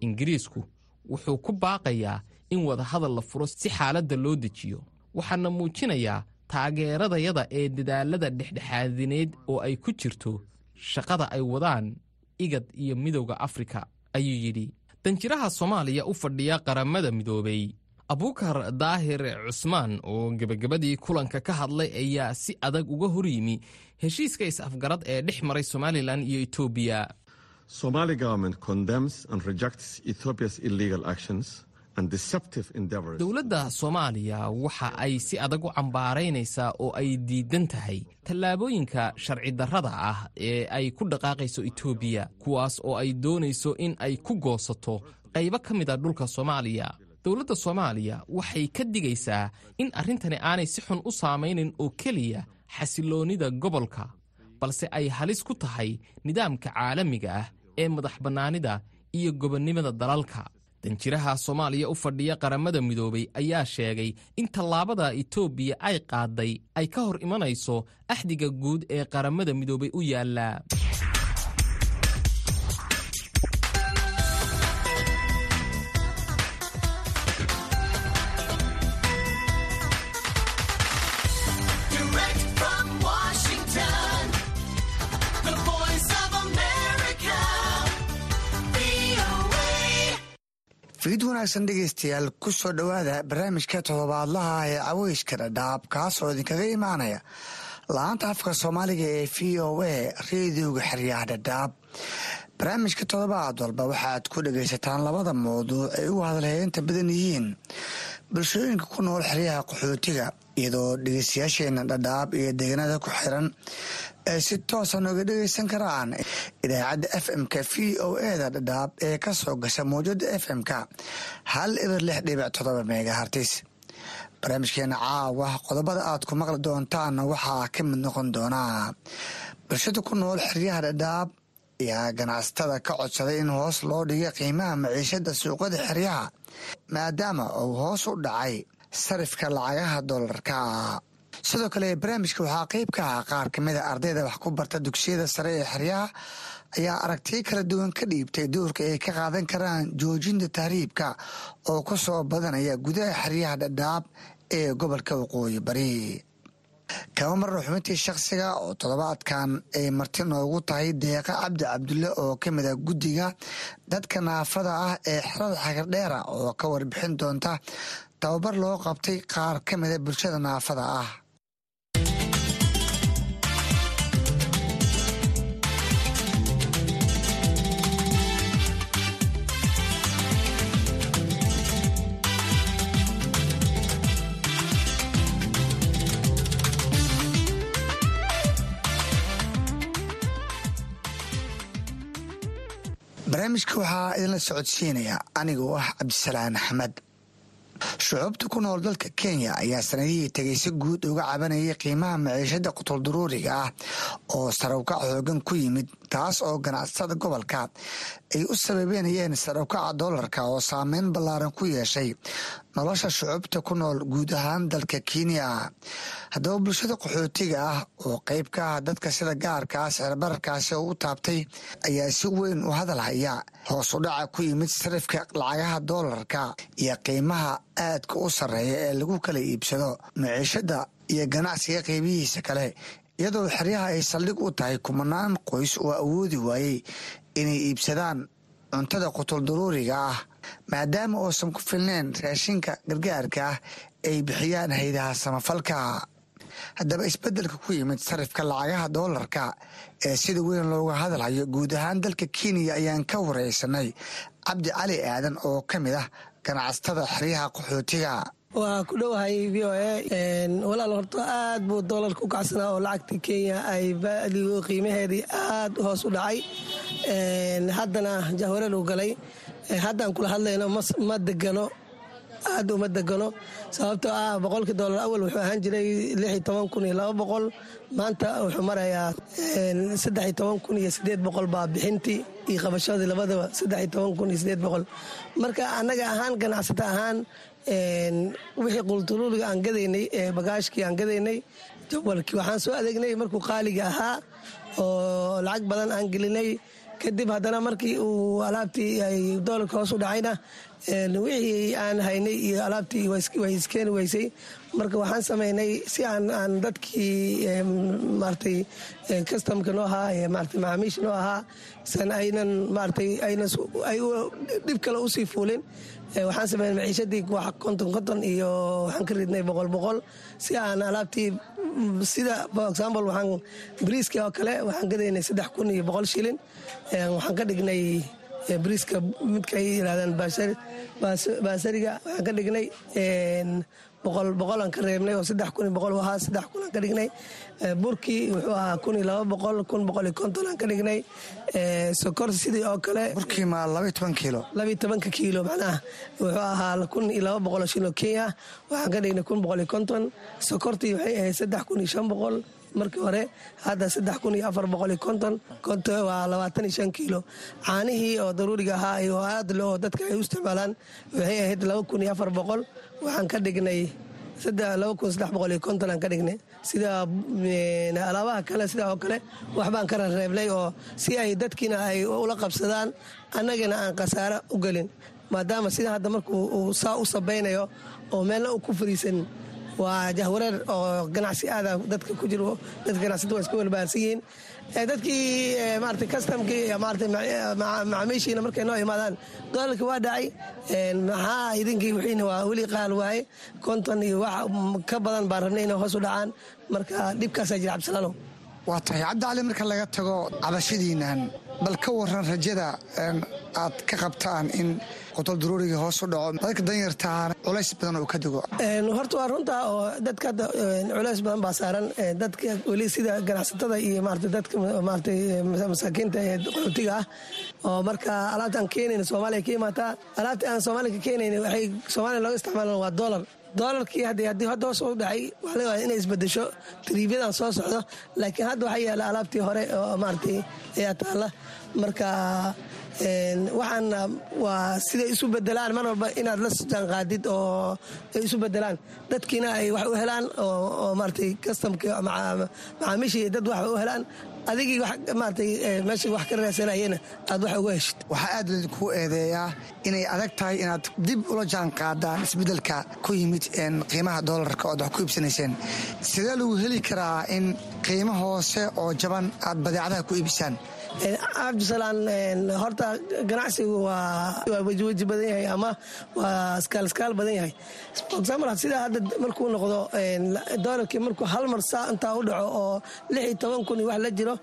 Ingiriisku wuxuu ku baaqayaa in wadahadal la furo si xaaladda loo dejiyo. Waxaana muujinayaa taageeradayada ee dadaalada dhexdhexaadineed oo ay ku jirto shaqada ay wadaan igad iyo midowda afrika ayuu yidhi. Danjiraha soomaaliya u fadhiya qaramada midoobay abuukar daahir cusmaan oo gebagabadii kulanka ka hadlay ayaa si adag uga hor yimi heshiiska is-afgarad ee dhex maray somalilan iyo etoobiya dowladda soomaaliya waxa ay si adag u cambaaraynaysaa oo ay diidan tahay tallaabooyinka sharci darrada ah ee ay ku dhaqaaqayso etoobiya kuwaas oo ay doonayso in ay ku goosato qaybo ka mid a dhulka soomaaliya dowladda soomaaliya waxay ka digaysaa in arrintani aanay si xun u saamaynin oo keliya xasiloonnida gobolka balse ay halis ku tahay nidaamka caalamiga ah ee madax bannaanida iyo gobonnimada dalalka. Danjiraha soomaaliya u fadhiya qaramada midoobay ayaa sheegay in tallaabada itoobiya ay qaadday ay ka hor imanayso axdiga guud ee qaramada midoobay u yaalla fiid wanaagsan dhegaystayaal ku soo dhowaada barnaamijka toddobaadlaha ee caweyska dhadhaab kaasoo idinkaga imaanaya. La'aanta afka soomaaliga ee v o a reediyoga xeryaha dhadhaab. Barnaamijka toddobaad walba waxaad ku dhagaysataan labada mawduuc ay ugu hadalheynta badan yihiin. Bulshooyinka ku nool xeryaha qaxootiga iyadoo dhegeystayaasheena dhadhaab iyo deegaanada ku xiran ay si toosa nooga dhegeysan karaan idaacadda f m-ka v o eda dhadhaab ee ka soo gasha mawjada f m-ka hal eber lix dhibic todoba megahartis barnaamijkeena caawa qodobada aad ku maqli doontaanna waxaa ka mid noqon doonaa bulshada ku nool xeryaha dhadhaab ayaa ganacsatada ka codsaday in hoos loo dhiga qiimaha maciishada suuqada xeryaha maadaama uu hoos u dhacay sarifka lacagaha doolarka sidoo kale barnaamijka waxaa qeyb ka ah qaar kamida ardayda wax ku barta dugsiyada sare ee xeryaha ayaa aragtiyo kala duwan ka dhiibtay doorka ay ka qaadan karaan joojinta tahriibka oo ku soo badanaya gudaha xeryaha dhadhaab ee gobolka waqooyi bari. Kama marna xubintii shakhsiga oo toddobaadkan ay marti noogu tahay deeqa cabdi cabdulle oo ka mid ah guddiga dadka naafada ah ee xerada xagardheera oo ka warbixin doonta tababar loo qabtay qaar ka mida bulshada naafada ah barnaamijka waxaa idinla socodsiinaya anigoo ah cabdisalaan axmed. Shucuubta ku nool dalka kenya ayaa sanadihii tegay si guud uga cabanayay qiimaha maciishada qutulduruuriga ah oo sarawkac xoogan ku yimid taas oo ganacsatada gobolka ay u sababeynayeen sarawkaca doolarka oo saameyn ballaaran ku yeeshay. Nolosha shucuubta ku nool guud ahaan dalka kenya. Haddaba bulshada qaxootiga ah oo qeyb ka ah dadka sida gaarkaa sicirbararkaasi u taabtay ayaa si weyn u hadal haya hoos u dhaca ku yimid sarifka lacagaha doolarka iyo qiimaha aadka u sarreeya ee lagu kala iibsado maciishada iyo ganacsiga qeybihiisa kale iyadoo xeryaha ay saldhig u tahay kumanaan qoys oo awoodi waayey inay iibsadaan cuntada qutulduruuriga ah maadaama uusan ku filneyn raashinka gargaarka ah ay bixiyaan haydaha samafalka. Haddaba isbeddelka ku yimid sarifka lacagaha doolarka ee sida weyn looga hadalhayo guud ahaan dalka kenya ayaan ka wareysanay cabdi cali aadan oo ka mid ah ganacsatada xeryaha qaxootiga waa ku dhowahay v o a walaal horto aad buu doolarka u kacsanaa oo lacagta kenya ay baadigu qiimaheedii aad hoos u dhacay. Haddana jahwareer uu galay. Haddaan kula hadlayno ma degano aad uma degano. Sababtoo ah boqolkii doolar awal wuxuu ahaan jiray lix toban kun iyo laba boqol. Maanta wuxuu marayaa saddex iyo toban kun iyo sideed boqol baa bixintii iyo qabashadii labadaba saddex toban kun iyo sideed boqol. Marka annaga ahaan ganacsata ahaan wixii qultuluuliga aan gadaynay bagaashkii aan gadaynay jawalkii waxaan soo adeegnay markuu qaaliga ahaa oo lacag badan aan gelinay. Kadib haddana markii uu alaabtii ay doolarka hoos u dhacayna wixii aan haynay iyo alaabtii way iskeeni weysay. Marka waxaan samaynay si aan dadkii maaragtay customka noo ahaa maaragtay macaamiisha noo ahaa san aynan maaragtay aynan ay dhib kale u sii fuulin. Waxaan sameynay maciishadii wax konton konton iyo waxaan ka ridnay boqol boqol. Si aan alaabtii sida for example waxaan briiskii oo kale waxaan gadaynay saddex kun iyo boqol shilin. Waxaan ka dhignay briiska midka ay yirahdaan baasariga waxaan ka dhignay boqol boqolaan ka reebnay oo saddex kun iyo boqol ahaa saddex kun aan ka dhignay. Burkii wuxuu ahaa kun iyo laba boqol kun boqol iyo konton aan ka dhignay. Sokorta sidii oo kale burkii ma labaiyo toban kiilo. Labaiyo tobanka kiilo macnaha. Wuxuu ahaa kun iyo laba boqol oo shilin oo kenya. Waxaan ka dhignay kun boqol iyo konton. Sokortii waxay ahayd saddex kun iyo shan boqol markii hore hadda waa labaatan iyo shan kiilo. Caanihii oo daruuriga ahaa oo aad loo dadka ay u isticmaalaan waxay ahayd laba kun iyo afar boqol. Waxaan ka dhignay laba kun saddex boqol iyo konton aan ka dhignay. Sida alaabaha kale sidaa oo kale waxbaan ka rareebnay oo si ay dadkiina ay ula qabsadaan annagana aan khasaaro u gelin. Maadaama sida hadda markuu uu saa u sabaynayo oo meelna uu ku fariisanin waa jahwareer oo ganacsi aada dadka ku jiro dadka ganacsata waa iska walbaharsan yihiin dadkii maarata maarata macaamiishiina markay noo imaadaan doolarkii waa dhacay. Maxaa idinkii wixiina waa weli qaal waaye. Konton iyo wax ka badan baan rabnay inay hoos u dhacaan. Marka dhibkaasaa jira cabdisalaalow waa tahay cabdicali marka laga tago cabashadiinan bal ka waran rajada aad ka qabtaan in qotol daruuriga hoos u dhaco. Dadka danyartaana culays badan oo ka digo horta waa runta oo dadka hadda culays badan baa saaran. Dadka weli sida ganacsatada iyo maarata dadka maarata masaakiinta ee qaxootiga ah oo marka alaabta keenayna soomaaliya ka imaataa alaabta aan soomaaliya ka keenayna waxay soomaaliya looga isticmaalan waa dollar. Doolarkii haddii hadda hoos u dhacay waxaa laga wadaa inay isbedesho tariibyadan soo socdo. Laakiin hadda waxaa yaalla alaabtii hore oo maaragtay ayaa taalla. Marka waxaana waa siday isu bedelaan. Mar walba inaad la jaanqaadid oo ay isu bedelaan. Dadkiina ay wax u helaan oo maaratay customki macaamiishii dad wax u helaan. Adigii maaratay meesha wax ka raadsanayena aad wax uga heshid. Waxaa aad laydinku eedeeyaa inay adag tahay inaad dib ula jaan qaadaan isbeddelka ku yimid qiimaha doolarka ood wax ku iibsanayseen. Sidee lagu heli karaa in qiimo hoose oo jaban aad badeecadaha ku iibisaan cabdisalaan horta ganacsigu waa badan yahay ama waa skaalskaal badan yahay. For example sida hadda markuu noqdo doolarkii markuu hal mar saa intaa u dhaco oo lix iyo toban kun wax la jiro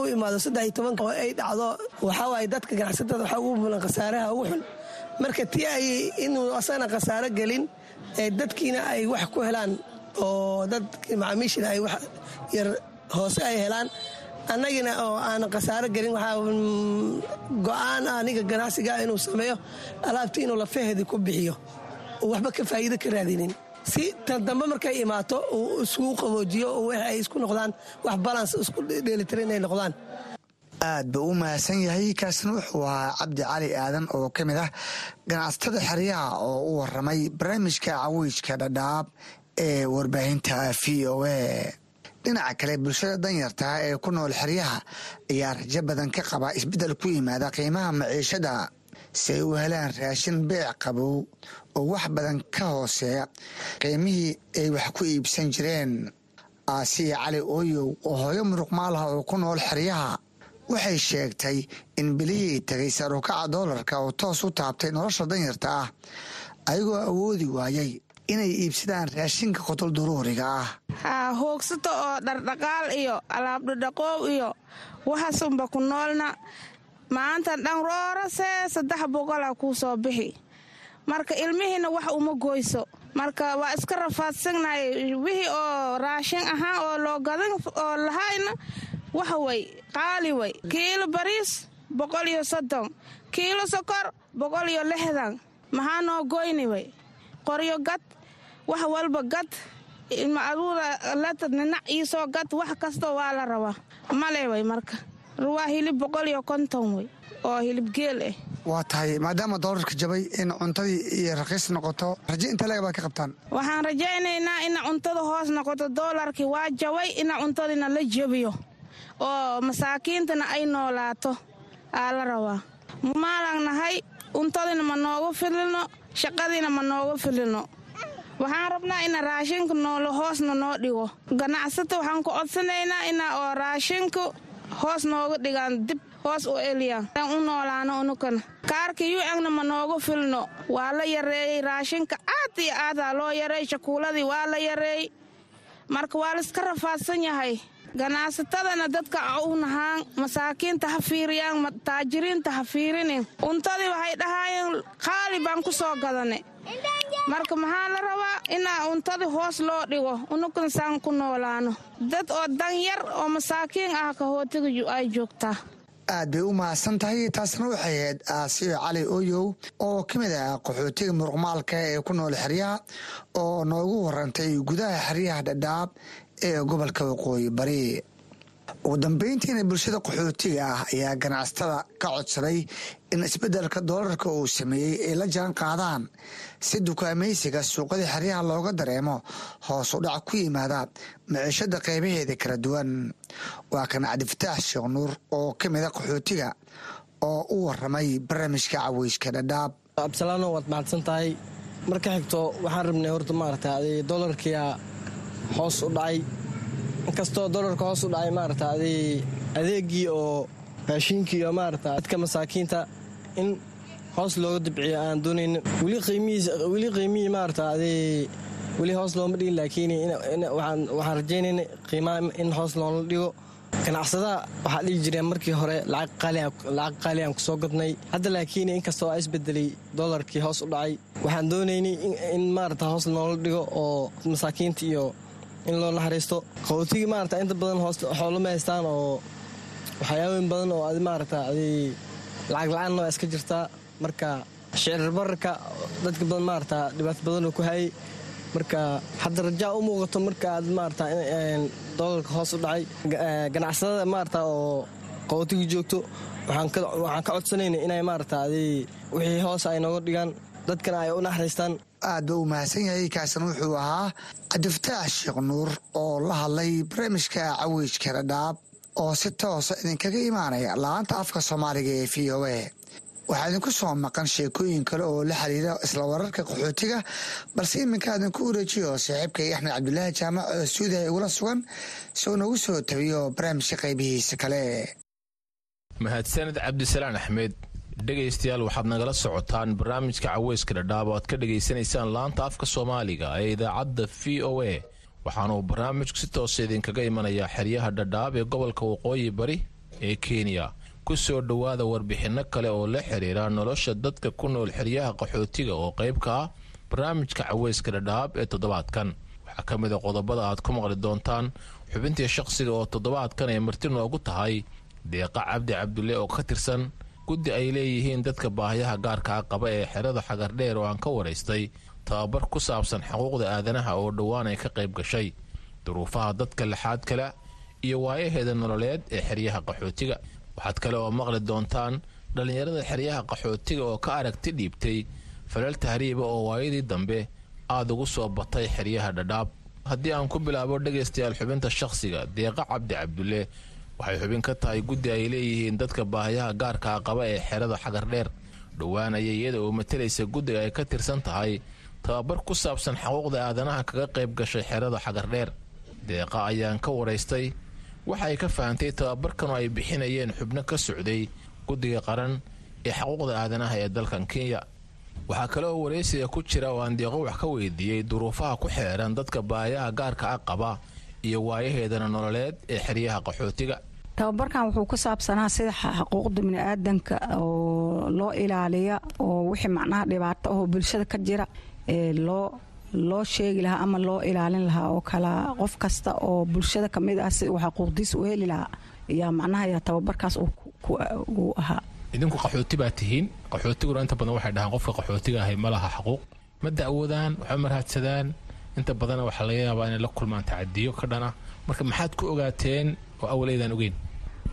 u imaado saddex iyo toban oo ay dhacdo waxaa waaye dadka ganacsatada waxaa ugu mulan khasaaraha ugu xun marka tii ay inuu asagana khasaaro gelin dadkiina ay wax ku helaan oo dad macaamiishina ay wax yar hoose ay helaan annagina oo aan khasaaro gelin waxaa go'aan aniga ganacsiga inuu sameeyo alaabtii inuu lafaheedii ku bixiyo. Waxba ka faa'iido ka raadinin. Si tan dambe markay imaato uu iskugu qaboojiyo oo ay isku noqdaan wax balans isku dheelitira inay noqdaan. Aad buu u mahadsan yahay kaasina wuxuu ahaa cabdi cali aadan oo ka mid ah ganacsatada xeryaha oo u waramay barnaamijka cawiijka dhadhaab ee warbaahinta v o a dhinaca kale bulshada danyartaa ee ku nool xeryaha ayaa rajo badan ka qaba isbeddel ku yimaada qiimaha maciishada si ay u helaan raashin beec qabow oo wax badan ka hooseeya qiimihii ay wax ku iibsan jireen. Aasiya cali ooyow oo hooyo muruqmaalaha oo ku nool xeryaha waxay sheegtay in bilihii tagay sarukaca doolarka oo toos u taabtay nolosha danyarta ah ayagoo awoodi waayay inay iibsadaan raashinka qotol duruuriga ah haa hoogsato oo dhardhaqaal iyo. Alaabdhadhaqoow iyo. Waxaasunba ku noolna maanta dhan roorasee saddex boqolaa kuu soo bixi marka ilmihiina wax uma goyso marka waa iska rafaadsannahay wixii oo raashin ahaan oo loo gadan oo lahayna waxa way qaali way kiilo bariis boqol iyo soddon kiilo sokor boqol iyo lixdan maxaa noo goyni way qoryo gad wax walba gad. Ilma aduuda lata ninac iisoo gad wax kasta waa la rabaa. Male way marka. Waa hilib boqol iyo konton way oo hilib geel ah waa tahay maadaama doolarka jabay in cuntadii iyo raqiis noqoto raje inta leeg baa ka qabtaan. Waxaan rajaynaynaa ina cuntada hoos noqoto doolarkii waa jabay ina cuntadina la jabiyo oo masaakiintana ay noolaato. Aa la rabaa. Maalan nahay cuntadina ma noogu filino shaqadiina ma noogu filino. Waxaan rabnaa ina raashinka noolo hoosna noo dhigo. Ganacsata waxaan ku codsanaynaa ina oo raashinka hoos nooga dhigaan dib hoos u eliyaan aan u noolaano unukana kaarka yucagna ma noogu filno waa la yareeyey raashinka aad iyo aadaa loo yareey shakuuladii waa la yareey marka waa laiska rafaadsan yahay ganacsatadana dadka u nahaan masaakiinta ha fiiriyaan taajiriinta ha fiirinin. Cuntadii waxay dhahaayeen qaali baan ku soo gadane marka maxaa la rabaa inaa untadi hoos loo dhigo? Unukan saan ku noolaano. Dad oo danyar oo masaakiin ah kahootiga ay joogtaa aad bay u mahadsan tahay taasna waxay ahayd aasiyo cali oyow oo ka mid ah qaxootiga muruqmaalka ee ku nool xeryaha oo noogu warantay gudaha xeryaha dhadhaab ee gobolka waqooyi bari. Ugu dambeyntiina bulshada qaxootiga ah ayaa ganacsatada ka codsaday in isbeddelka doolarka uu sameeyey ay la jaan qaadaan. Si dukaamaysiga suuqada xeryaha looga dareemo hoos u dhac ku yimaada maciishada qaybaheeda kala duwan. Waa kan cabdifataax sheekh nuur oo ka mida qaxootiga oo u waramay barnaamijka caweyska dhadhaab. Absalaano waad mahadsan tahay marka xigto waxaan rabnay horta maarata dolarkiia hoos u dhacay. Inkastoo dolarka hoos u dhacay maarata adeegii oo raashiinkii iyo maarata dadka masaakiinta in hoos looga dibciyo aan doonayn weli qiimihii maarata weli hoos looma dhigin laakiin waxaan rajaynayna qiimaha in hoos loola dhigo. Ganacsadaha waxaa dhihi jireen markii hore lacag qaali aan ku soo gadnay hadda laakiin inkastoo aa isbedelay dolarkii hoos u dhacay waxaan doonaynay in maarata hoos loola dhigo oo masaakiinta iyo in loo naxariisto. Qaxootigii maarata inta badan xoolama haystaan oo waxyaabooyin badan oo ad maarata aday lacag la'aanna waa iska jirtaa marka shicir bararka dadka badan maarata dhibaato badanoo ku hayay. Marka hadda rajaa u muuqato marka aad maarata dolarka hoos u dhacay. Ganacsadada maarata oo qaxootiga joogto waxaan ka codsanayna inay maarata aday wixii hoos ay nooga dhigaan. Dadkana ay u naxariistaan aad ba u mahadsan yahay. Kaasna wuxuu ahaa cabdifataax sheekh nuur oo la hadlay barnaamijka caweyjka dhadhaab oo si toosa idinkaga imaanaya la'aanta afka soomaaliga ee v o a. Waxaa idinku soo maqan sheekooyin kale oo la xiriira isla wararka qaxootiga balse iminka idinku wareejiyo saaxiibkay axmed cabdulaahi jaamac oo stuudiya igula sugan si uu nagu soo tabiyo barnaamijka qaybihiisa kale. Mahadsaned cabdisalaan axmed dhegaystayaal waxaad nagala socotaan barnaamijka caweyska dhadhaab oo aad ka dhegaysanaysaan laanta afka soomaaliga ee idaacadda v o a. Waxaanuu barnaamijku si toosa idinkaga imanayaa xeryaha dhadhaab ee gobolka waqooyi bari ee kenya. Ku soo dhowaada warbixinno kale oo la xiriira nolosha dadka ku nool xeryaha qaxootiga oo qayb ka ah barnaamijka caweyska dhadhaab ee toddobaadkan. Waxaa ka mid a qodobada aad ku maqli doontaan xubintii shaqsiga oo toddobaadkan ay marti noogu tahay deeqa cabdi cabdulle oo ka tirsan guddi ay leeyihiin dadka baahiyaha gaarkaa qaba ee xerada xagardheer oo aan ka waraystay tababar ku saabsan xuquuqda aadanaha oo dhowaan ay ka qayb gashay duruufaha dadka laxaad kale iyo waayaheeda nololeed ee xeryaha qaxootiga. Waxaad kale oo maqli doontaan dhallinyarada xeryaha qaxootiga oo ka aragti dhiibtay falal tahriiba oo waayadii dambe aada ugu soo batay xeryaha dhadhaab. Haddii aan ku bilaabo dhegaystayaal xubinta shaqsiga deeqa cabdi cabdulle waxay xubin ka tahay guddi ay leeyihiin dadka baahiyaha gaarkaa qaba ee xerada xagardheer dhowaan ayay iyada oo matalaysa guddiga ay ka tirsan tahay tababar ku saabsan xuquuqda aadanaha kaga qayb gashay xerada xagardheer deeqa ayaan ka waraystay. Waxa ay ka fahantay tababarkan oo ay bixinayeen xubno ka socday guddiga qaran ee xuquuqda aadanaha ee dalkan kenya. Waxaa kale oo waraysiga ku jira oo aan deeqo wax ka weydiiyey duruufaha ku xeeran dadka baahiyaha gaarka a qaba iyo waayaheedana nololeed ee xeryaha qaxootiga. Tababarkan wuxuu ku saabsanaa sida xuquuqda biniaadanka oo loo ilaaliya oo wixii macnaha dhibaato ahoo bulshada ka jira ee loo loo sheegi lahaa ama loo ilaalin lahaa oo kala qof kasta oo bulshada ka mid ah si uu xaquuqdiisa u heli lahaa ayaa macnaha yaa tababarkaas uu ahaa. Idinku qaxooti baa tihiin. Qaxootiguna inta badan waxay dhahaan qofka qaxootiga ahay ma laha xaquuq. Ma dacwadaan waxba ma raadsadaan inta badanna waxaa laga yaabaa inay la kulmaan tacadiyo ka dhana. Marka maxaad ku ogaateen oo awaleydaan ogeyn?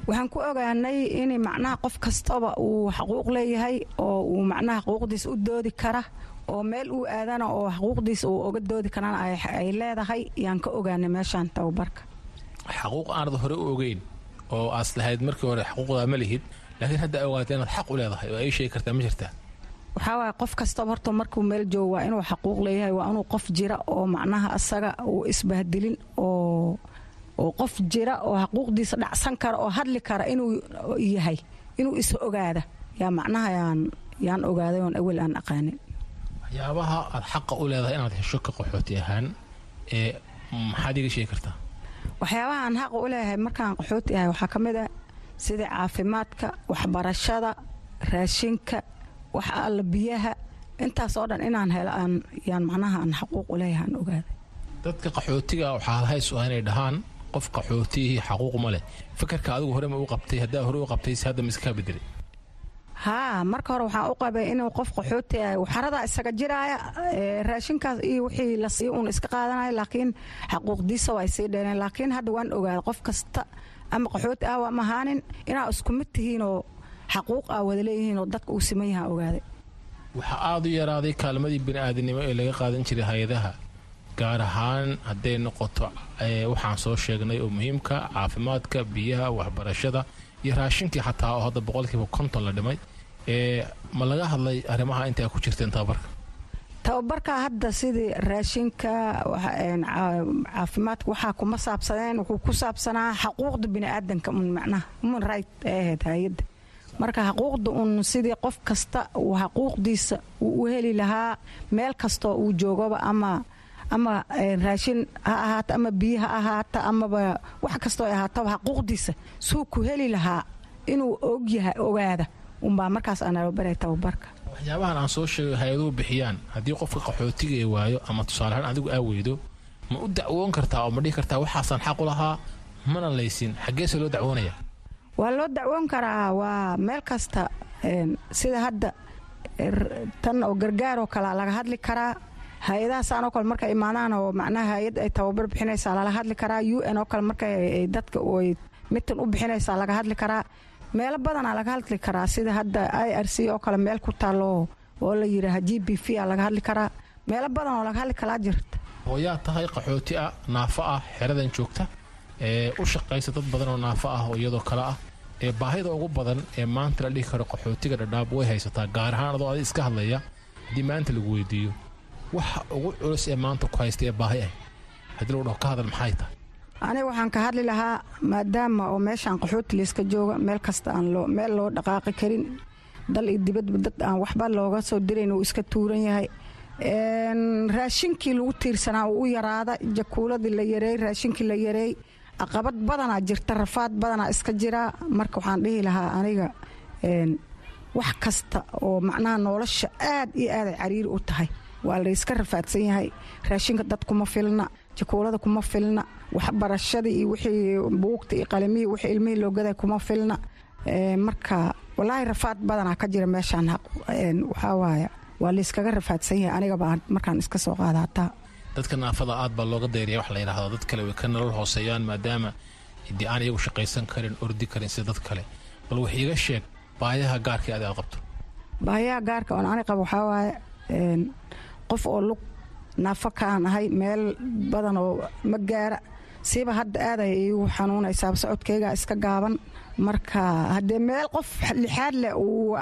Waxaan ku ogaanay in macnaha qof kastaba uu xaquuq leeyahay oo uu macnaha xaquuqdiisa u doodi kara oo meel uu aadana oo xaquuqdiisa uu oga doodi karana ay leedahay. Yaan ka ogaanay meeshaan tababarka. Xaquuq aanad hore u ogeyn oo aas lahayd markii hore xaquuqdaa ma lihid laakiin hadda ogaatay inaad xaq u leedahay oo ay sheegi kartaa ma jirtaa waxaa waaya qof kastaba horta markuu meel joogo waa inuu xaquuq leeyahay waa inuu qof jira oo macnaha asaga uu isbahdilin oo oo qof jira oo xaquuqdiisa dhacsan kara oo hadli kara inuu yahay inuu is ogaada. Yaa macnaha yaan yaan ogaaday oon awel aan aqaanin. Waxyaabaha aad xaqa u leedahay inaad hesho ka qaxooti ahaan ee maxaad iga sheegi kartaa? Waxyaabaha aan xaqa u leeyahay markaan qaxooti ahay waxaa ka mid ah sida caafimaadka waxbarashada raashinka wax alla biyaha intaas oo dhan inaan helo aan yaan macnaha aan xaquuq u leeyahay aan ogaaday. Dadka qaxootiga waxaa hays u ah inay dhahaan qof qaxootiyihii xaquuq ma leh. Fikirka adigu hore ma u qabtay haddaa hore u qabtay si hadda miskaa bedelay haa marka hore waxaan u qabay inuu qof qaxooti ah xaradaa isaga jiraaya raashinkaas iyo wixii la siiyo uun iska qaadanaya laakiin xaquuqdiisa waa sii dheereen laakiin hadda waan ogaaday qof kasta ama qaxooti ah waa mahaanin inaa isku mid tihiinoo xaquuq ah wada leeyihiinoo dadka uu siman yahaa ogaaday. Waxaa aada u yaraaday kaalmadii bini'aadanimo ee laga qaadan jiray hay'adaha gaar ahaan hadday noqoto ee, waxaan soo sheegnay oo muhiimka caafimaadka biyaha waxbarashada iyo raashinkii xataa oo hadda boqolkiiba konton la dhimay ee ma laga hadlay arrimaha intaa ku jirteen tababarka? Tababarka hadda sidii raashinka caafimaadka waxaa kuma saabsaneen wuxuu ku saabsanaa xaquuqda biniaadanka un macnaha human right ay ahayd hay'adda marka xaquuqda un sidii qof kasta uu xaquuqdiisa uu u heli lahaa meel kastoo uu joogaba ama ama een, raashin ha ahaato ama biyo ha ahaato amaba wax kastoo ay ahaataba xaquuqdiisa suu ku heli lahaa inuu ogyahay ogaada. Unbaa markaas aanalo baray tababarka. Waxyaabahan aan soo sheegay hay'aduhu bixiyaan. Haddii qofka qaxootiga waayo ama tusaalehaan adigu aa weydo ma u dacwoon kartaa oo ma dhihi kartaa waxaasaan xaq u lahaa mana laysin. Xaggeese loo dacwoonaya waa loo dacwoon karaa waa meel kasta sida hadda tan oo gargaaroo kale laga hadli karaa hay'adahaasaan oo kale markay imaadaan oo macnaha hay'ad ay tababar bixinaysaa lala hadli karaa u n oo kale markay ay dadka mitan u bixinaysaa laga hadli karaa. Meelo badanaa laga hadli karaa sida hadda i r c oo kale meel ku taalo oo la yidhaaha g b v a laga hadli karaa. Meelo badan oo laga hadli kalaa jirta. Hooyaa tahay qaxooti ah naafo ah xeradan joogta ee u shaqaysa dad badan oo naafo ah oo iyadoo kale ah ee baahida ugu badan ee maanta la dhihi karo qaxootiga dhadhaab way haysataa gaar ahaan adoo adi iska hadlaya haddii maanta lagu weydiiyo. Waxa ugu culus ee maanta ku haysta ee baahi ah haddii lagu dhaho ka hadal maxay tahay? Aniga waxaan ka hadli lahaa maadaama oo meeshaan qaxooti layska jooga meel kasta aan loo meel loo dhaqaaqi karin dal iyo dibadba dad aan waxba looga soo dirayn uu iska tuuran yahay. Raashinkii lagu tiirsanaa uu u yaraada jakuuladii la yareey raashinkii la yareey caqabad badanaa jirta rafaad badanaa iska jira. Marka waxaan dhihi lahaa aniga wax kasta oo macnaha nolosha aad iyo aaday cariiri u tahay waa layska rafaadsan yahay. Raashinka dad kuma filna jakuulada kuma filna waxbarashadii iyo wixii buugta iyo qalimihii wixii ilmihii loogaday kuma filna. Marka walaahi rafaad badanaa ka jira meeshaan waxaa waaya waa layskaga rafaadsan yahay. Anigaba markaan iska soo qaada hataa dadka naafada aad baa looga dayriya wax la yidhaahdo. Dad kale way ka nolol hooseeyaan maadaama dee aan iyagu shaqaysan karin ordi karin sida dad kale. Bal wax iiga sheeg baayaha gaarkii adi aad qabto. Baahiyaha gaarka oon ani qabo waxaa waaye qof oo lug naafo kaan ahay meel badan oo ma gaara. Siiba hadda aaday iigu xanuunaysaa socodkaygaa iska gaaban marka haddee meel qof lixaad leh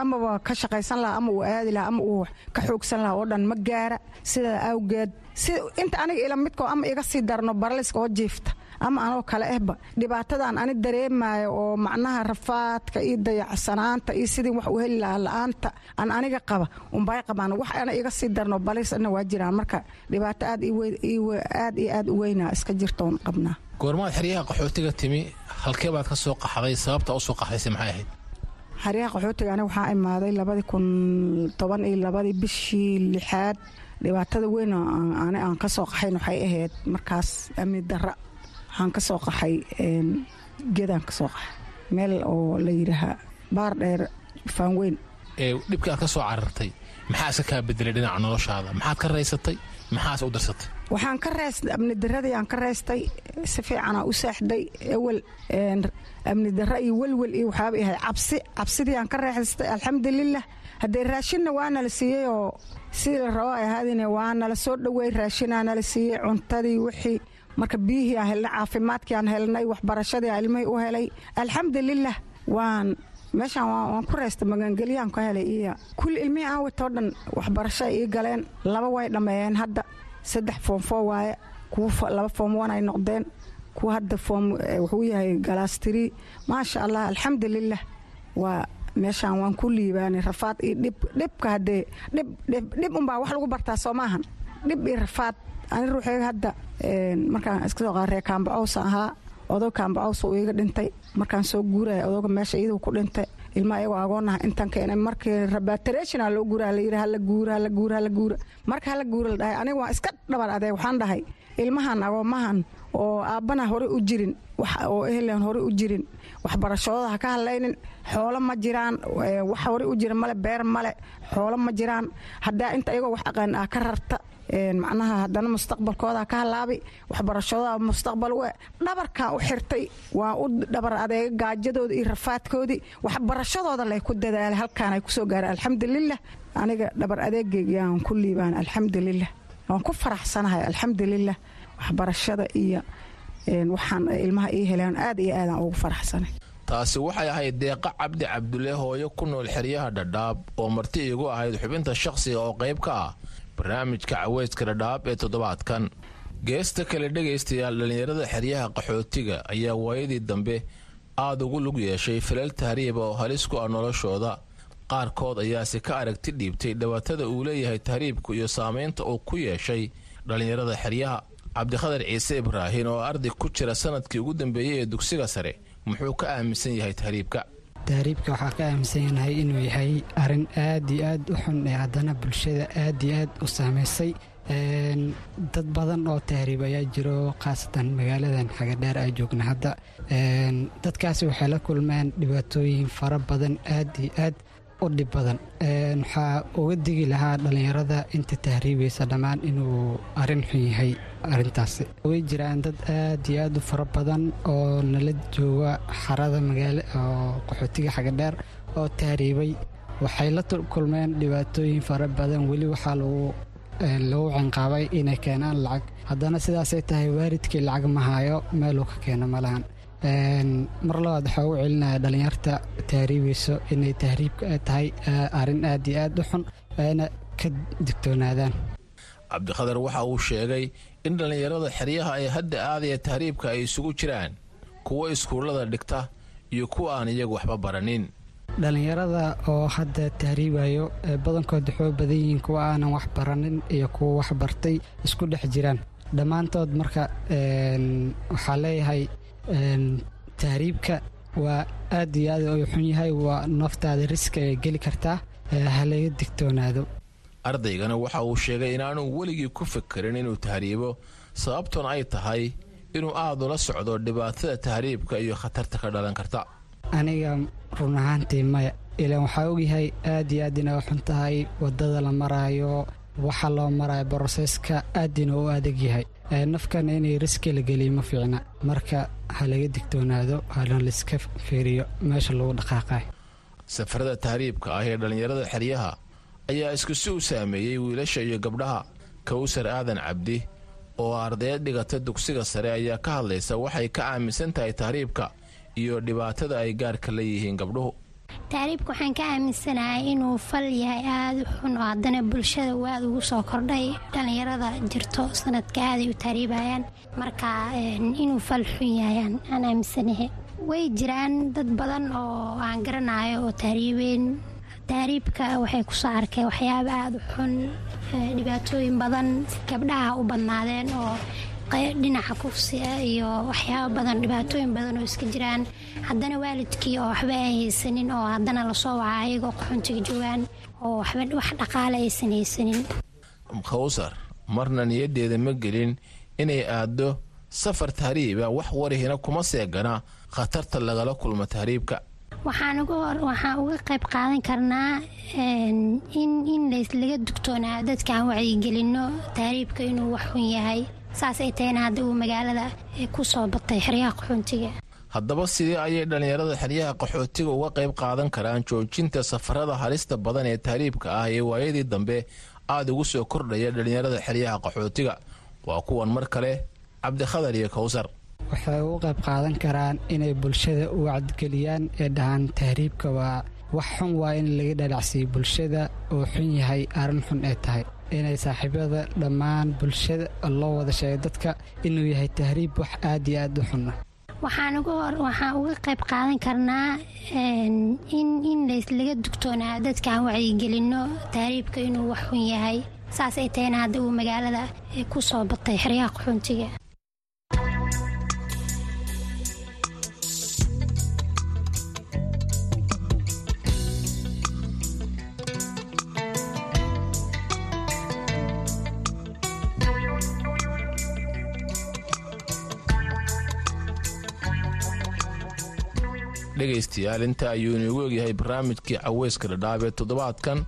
amaba ka shaqaysan lahaa ama uu aadi lahaa ama uu ka xoogsan lahaa oo dhan ma gaara. Sidaa awgeed inta aniga ila midkoo ama iga sii darno baraliska oo jiifta ama anoo kale ehba dhibaatadan ani dareemayo oo macnaha rafaadka iyo dayacsanaanta iyo sidii wax u heli lahaa la'aanta aan aniga qaba unbay qabaan. Wax ana iga sii darno balisna waa jiraan. Marka dhibaato aad iyo aad u weynaa iska jirtoon qabnaa goormaad xeryaha qaxootiga timi halkee baad ka soo qaxday? Sababta u soo qaxdayse maxay ahayd? Xeryaha qaxootiga aniga waxaa imaaday labadii kun toban iyo labadii bishii lixaad. Dhibaatada weyn ani aan ka soo qaxayn waxay ahayd markaas amni darra. Waxaan ka soo qaxay een, gedaan ka soo qaxay. Meel oo la yidhaaha baar dheer faanweyn ee dhibkii aad ka soo carartay maxaa iska kaa bedelay dhinaca noloshaada? Maxaad ka raysatay? Maxaase u darsatay waxaan ka reestay amni daradii aan ka reestay si fiicanaa u saaxday ewel amni dara iyo welwel iyo waxaaba ahay cabsi cabsidii aan ka reexistay alxamdulilah haddee raashinna waa nala siiyey oo sidii la rabo ay ahaadine waa nala soo dhoweey raashinaa nala siiyey cuntadii wixii marka biyihii aan helnay caafimaadkii aan helnay waxbarashadii aan ilmihii u helay alxamdulilah waan meeshaan waan ku reystay magangeliyaan ka helay iyo kulli ilmihii aan watoo dhan waxbarasho ii galeen laba way dhammeeyeen hadda saddex foom foo waaye kuwa laba foom ay noqdeen kuwa hadda foom eh, wuxuu yahay galaastiri maasha allah alxamdulilah waa meeshaan waan ku liibaanay rafaad iyo dhib dhibka haddee dhib unbaa wax lagu bartaa soo maahan. Dhib iyo rafaad ani ruuxeyga hadda een, markaan iska soo qaada reer kaambacowsa ahaa odow kaambacowsa uu iga dhintay. Markaan soo guuraya odowga meesha iyaduu ku dhintay ilma ayagoo agoonaha intaan keenay. Markii rabatareshina loo guura la yidhi hala guura hala guura hala guura. Marka hala guura la dhahay aniga waan iska dhabar adeeg waxaan dhahay ilmahan agoomahan oo aabbana hore u jirin oo ehlen hore u jirin waxbarashadooda ha ka hadlaynin xoolo ma jiraan wax hore u jira male beer male xoolo ma jiraan. Haddaa inta iyagoo wax aqaan ah ka rarta macnaha haddana mustaqbalkooda ka halaabi waxbarashadooda mustaqbal we dhabarkaa u xirtay waa u dhabar adeega gaajadooda iyo rafaadkoodii waxbarashadooda lay ku dadaalay halkaan ay ku soo gaareen alxamdulilah aniga dhabar adeegeygayaan ku liibaan alxamdulilah waan ku faraxsanahay alxamdulilah waxbarashada iyo waxaan ilmaha ii heleen aad iyo aadaan ugu faraxsanay. Taasi waxay ahayd deeqa cabdi cabdulle hooyo ku nool xeryaha dhadhaab oo marti iigu ahayd xubinta shakhsiga oo qayb ka ah barnaamijka caweyska dhadhaab ee toddobaadkan. Geesta kale dhegaystayaal dhallinyarada xeryaha qaxootiga ayaa waayadii dambe aad ugu lug yeeshay falal tahriiba oo halis ku ah noloshooda. Qaarkood ayaase ka aragti dhiibtay dhibaatada uu leeyahay tahriibku iyo saamaynta uu ku yeeshay dhallinyarada xeryaha. Cabdikhadar ciise ibraahin oo arday ku jira sannadkii ugu dambeeyey ee dugsiga sare muxuu ka aaminsan yahay tahriibka tahriibka waxaa ka aaminsanyanahay inuu yahay arrin aad iyo aad u xun ee haddana bulshada aad iyo aad u saamaysay dad badan oo tahriib ayaa jiro khaasatan magaaladan xagadheer ay joogna hadda. Dadkaasi waxay la kulmeen dhibaatooyin fara badan aad iyo aad u dhib badan. Waxaa uga digi lahaa dhallinyarada inta tahriibaysa dhammaan inuu arrin xun yahay arintaasi way jiraan dad aad iyo aad u fara badan oo nala jooga xarada magaala oo qaxootiga xagadheer oo tahriibay waxay la kulmeen dhibaatooyin fara badan. Weli waxaa lagu lagu cinqaabay inay keenaan lacag. Haddana sidaasay tahay waalidkii lacag ma hayo meeluu ka keeno ma lahan. Mar labaad waxaa u celinaya dhallinyarta tahriibayso inay tahriibka ay tahay arrin aad iyo aad u xun ayna ka digtoonaadaan. Cabdikhadar waxa uu sheegay in dhallinyarada xeryaha ay hadda aadaya tahriibka ay isugu jiraan kuwo iskuullada dhigta iyo kuwa aan iyagu waxba baranin. Dhallinyarada oo hadda tahriibayo badankood waxuu badan yihiin kuwa aanan wax baranin iyo kuwa wax bartay isku dhex jiraan. Dhammaantood marka waxaa leeyahay tahriibka waa aad iyo aad u xun yahay waa naftaada riska ay geli kartaa ha laga digtoonaado ardaygana waxa uu sheegay inaanu weligii ku fikirin inuu tahriibo sababtuna ay tahay inuu aad ula socdo dhibaatada tahriibka iyo khatarta ka dhalan karta. Aniga run ahaantii maya ilaan waxaa ogyahay aad iyo aad inay xun tahay waddada la maraayo waxa loo maraayo broseska aadina u adag yahay. Nafkana inay riski la geliyo ma fiicna. Marka ha laga digtoonaado hana laiska fiiriyo meesha lagu dhaqaaqay. Safarada tahriibka ah ee dhallinyarada xeryaha ayaa isku si u saameeyey wiilasha iyo gabdhaha. Kawsar aadan cabdi oo ardayd dhigata dugsiga sare ayaa ka hadlaysa waxay ka aaminsan tahay tahriibka iyo dhibaatada ay gaarka la gabdhuhu. Tahriibka waxaan ka aaminsanahay inuu fal yahay aada u xun oo haddana bulshada uu aada ugu soo kordhay. Dhallinyarada jirto sanadka aaday u tahriibayaan marka inuu fal xun yahay aan aaminsanahay. Way jiraan dad badan oo aan garanayo oo tahriibeen tahriibka waxay ku soo arkeen waxyaaba aada u xun dhibaatooyin badan gabdhaha u badnaadeen oo dhinaca kufsiga iyo waxyaaba badan dhibaatooyin badan oo iska jiraan. Haddana waalidkii oo waxba ay haysanin oo haddana la soo waca ayagoo qaxoontiga joogaan oo waxba wax dhaqaale aysan haysanin. Khawsar marna niyaddeeda ma gelin inay aaddo safar tahriiba wax warihina kuma seegana. Khatarta lagala kulmo tahriibka waxaan uga qayb qaadan karnaa in laga dugtoonaa dadkaan wacyigelinno tahriibka inuu wax xun yahay. Saas ay tahayna hadda uu magaalada ku soo batay xeryaha qaxoontiga haddaba sidee ayay dhallinyarada xeryaha qaxootiga uga qayb qaadan karaan joojinta safarada halista badan ee tahriibka ah ee waayadii dambe? Aada ugu soo kordhaya dhallinyarada xeryaha qaxootiga. Waa kuwan mar kale cabdikhadar iyo kowsar waxay uga qayb qaadan karaan inay bulshada u wacdigeliyaan ee dhahaan tahriibka waa wax xun waa in laga dhalacsiiyo bulshada oo xun yahay arrin xun ay tahay. Inay saaxiibada dhammaan bulshada loo wada sheegay dadka inuu yahay tahriib wax aad iyo aad u xuna waxaan uga qayb qaadan karnaa in dugtoonaa dadkaan wacyigelinno tahriibka inuu wax xun yahay. Saas ay tahayna hadda uu magaalada ku soo batay xeryaha qaxoontiga dhegaystayaal. Inta ayuu egyahay barnaamijkii caweyska dhadhaab ee toddobaadkan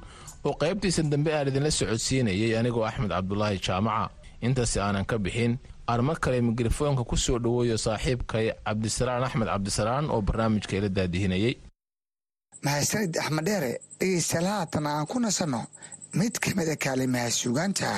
oo qaybtiisa dambe aan idinla socodsiinayay anigoo axmed cabdulaahi jaamaca. Intaasi aanan ka bixin aan mar kale mikrofoonka ku soo dhoweeyo saaxiibkay cabdisalaan axmed cabdisalaan oo barnaamijka ila daadihinayay mahadsanid axmed dheere dhegaystayaal haatan aan ku nasanno mid ka mid a kaalimaha suugaanta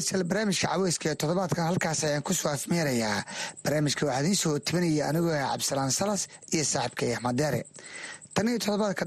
dhegeystayaal barnaamijka caweyska ee toddobaadkan halkaas ayaan ku soo afmeerayaa barnaamijka waxaa idiin soo tibinaya anigoo ah cabdisalaan salas iyo saaxiibkay axmed deere tan iyo toddobaadka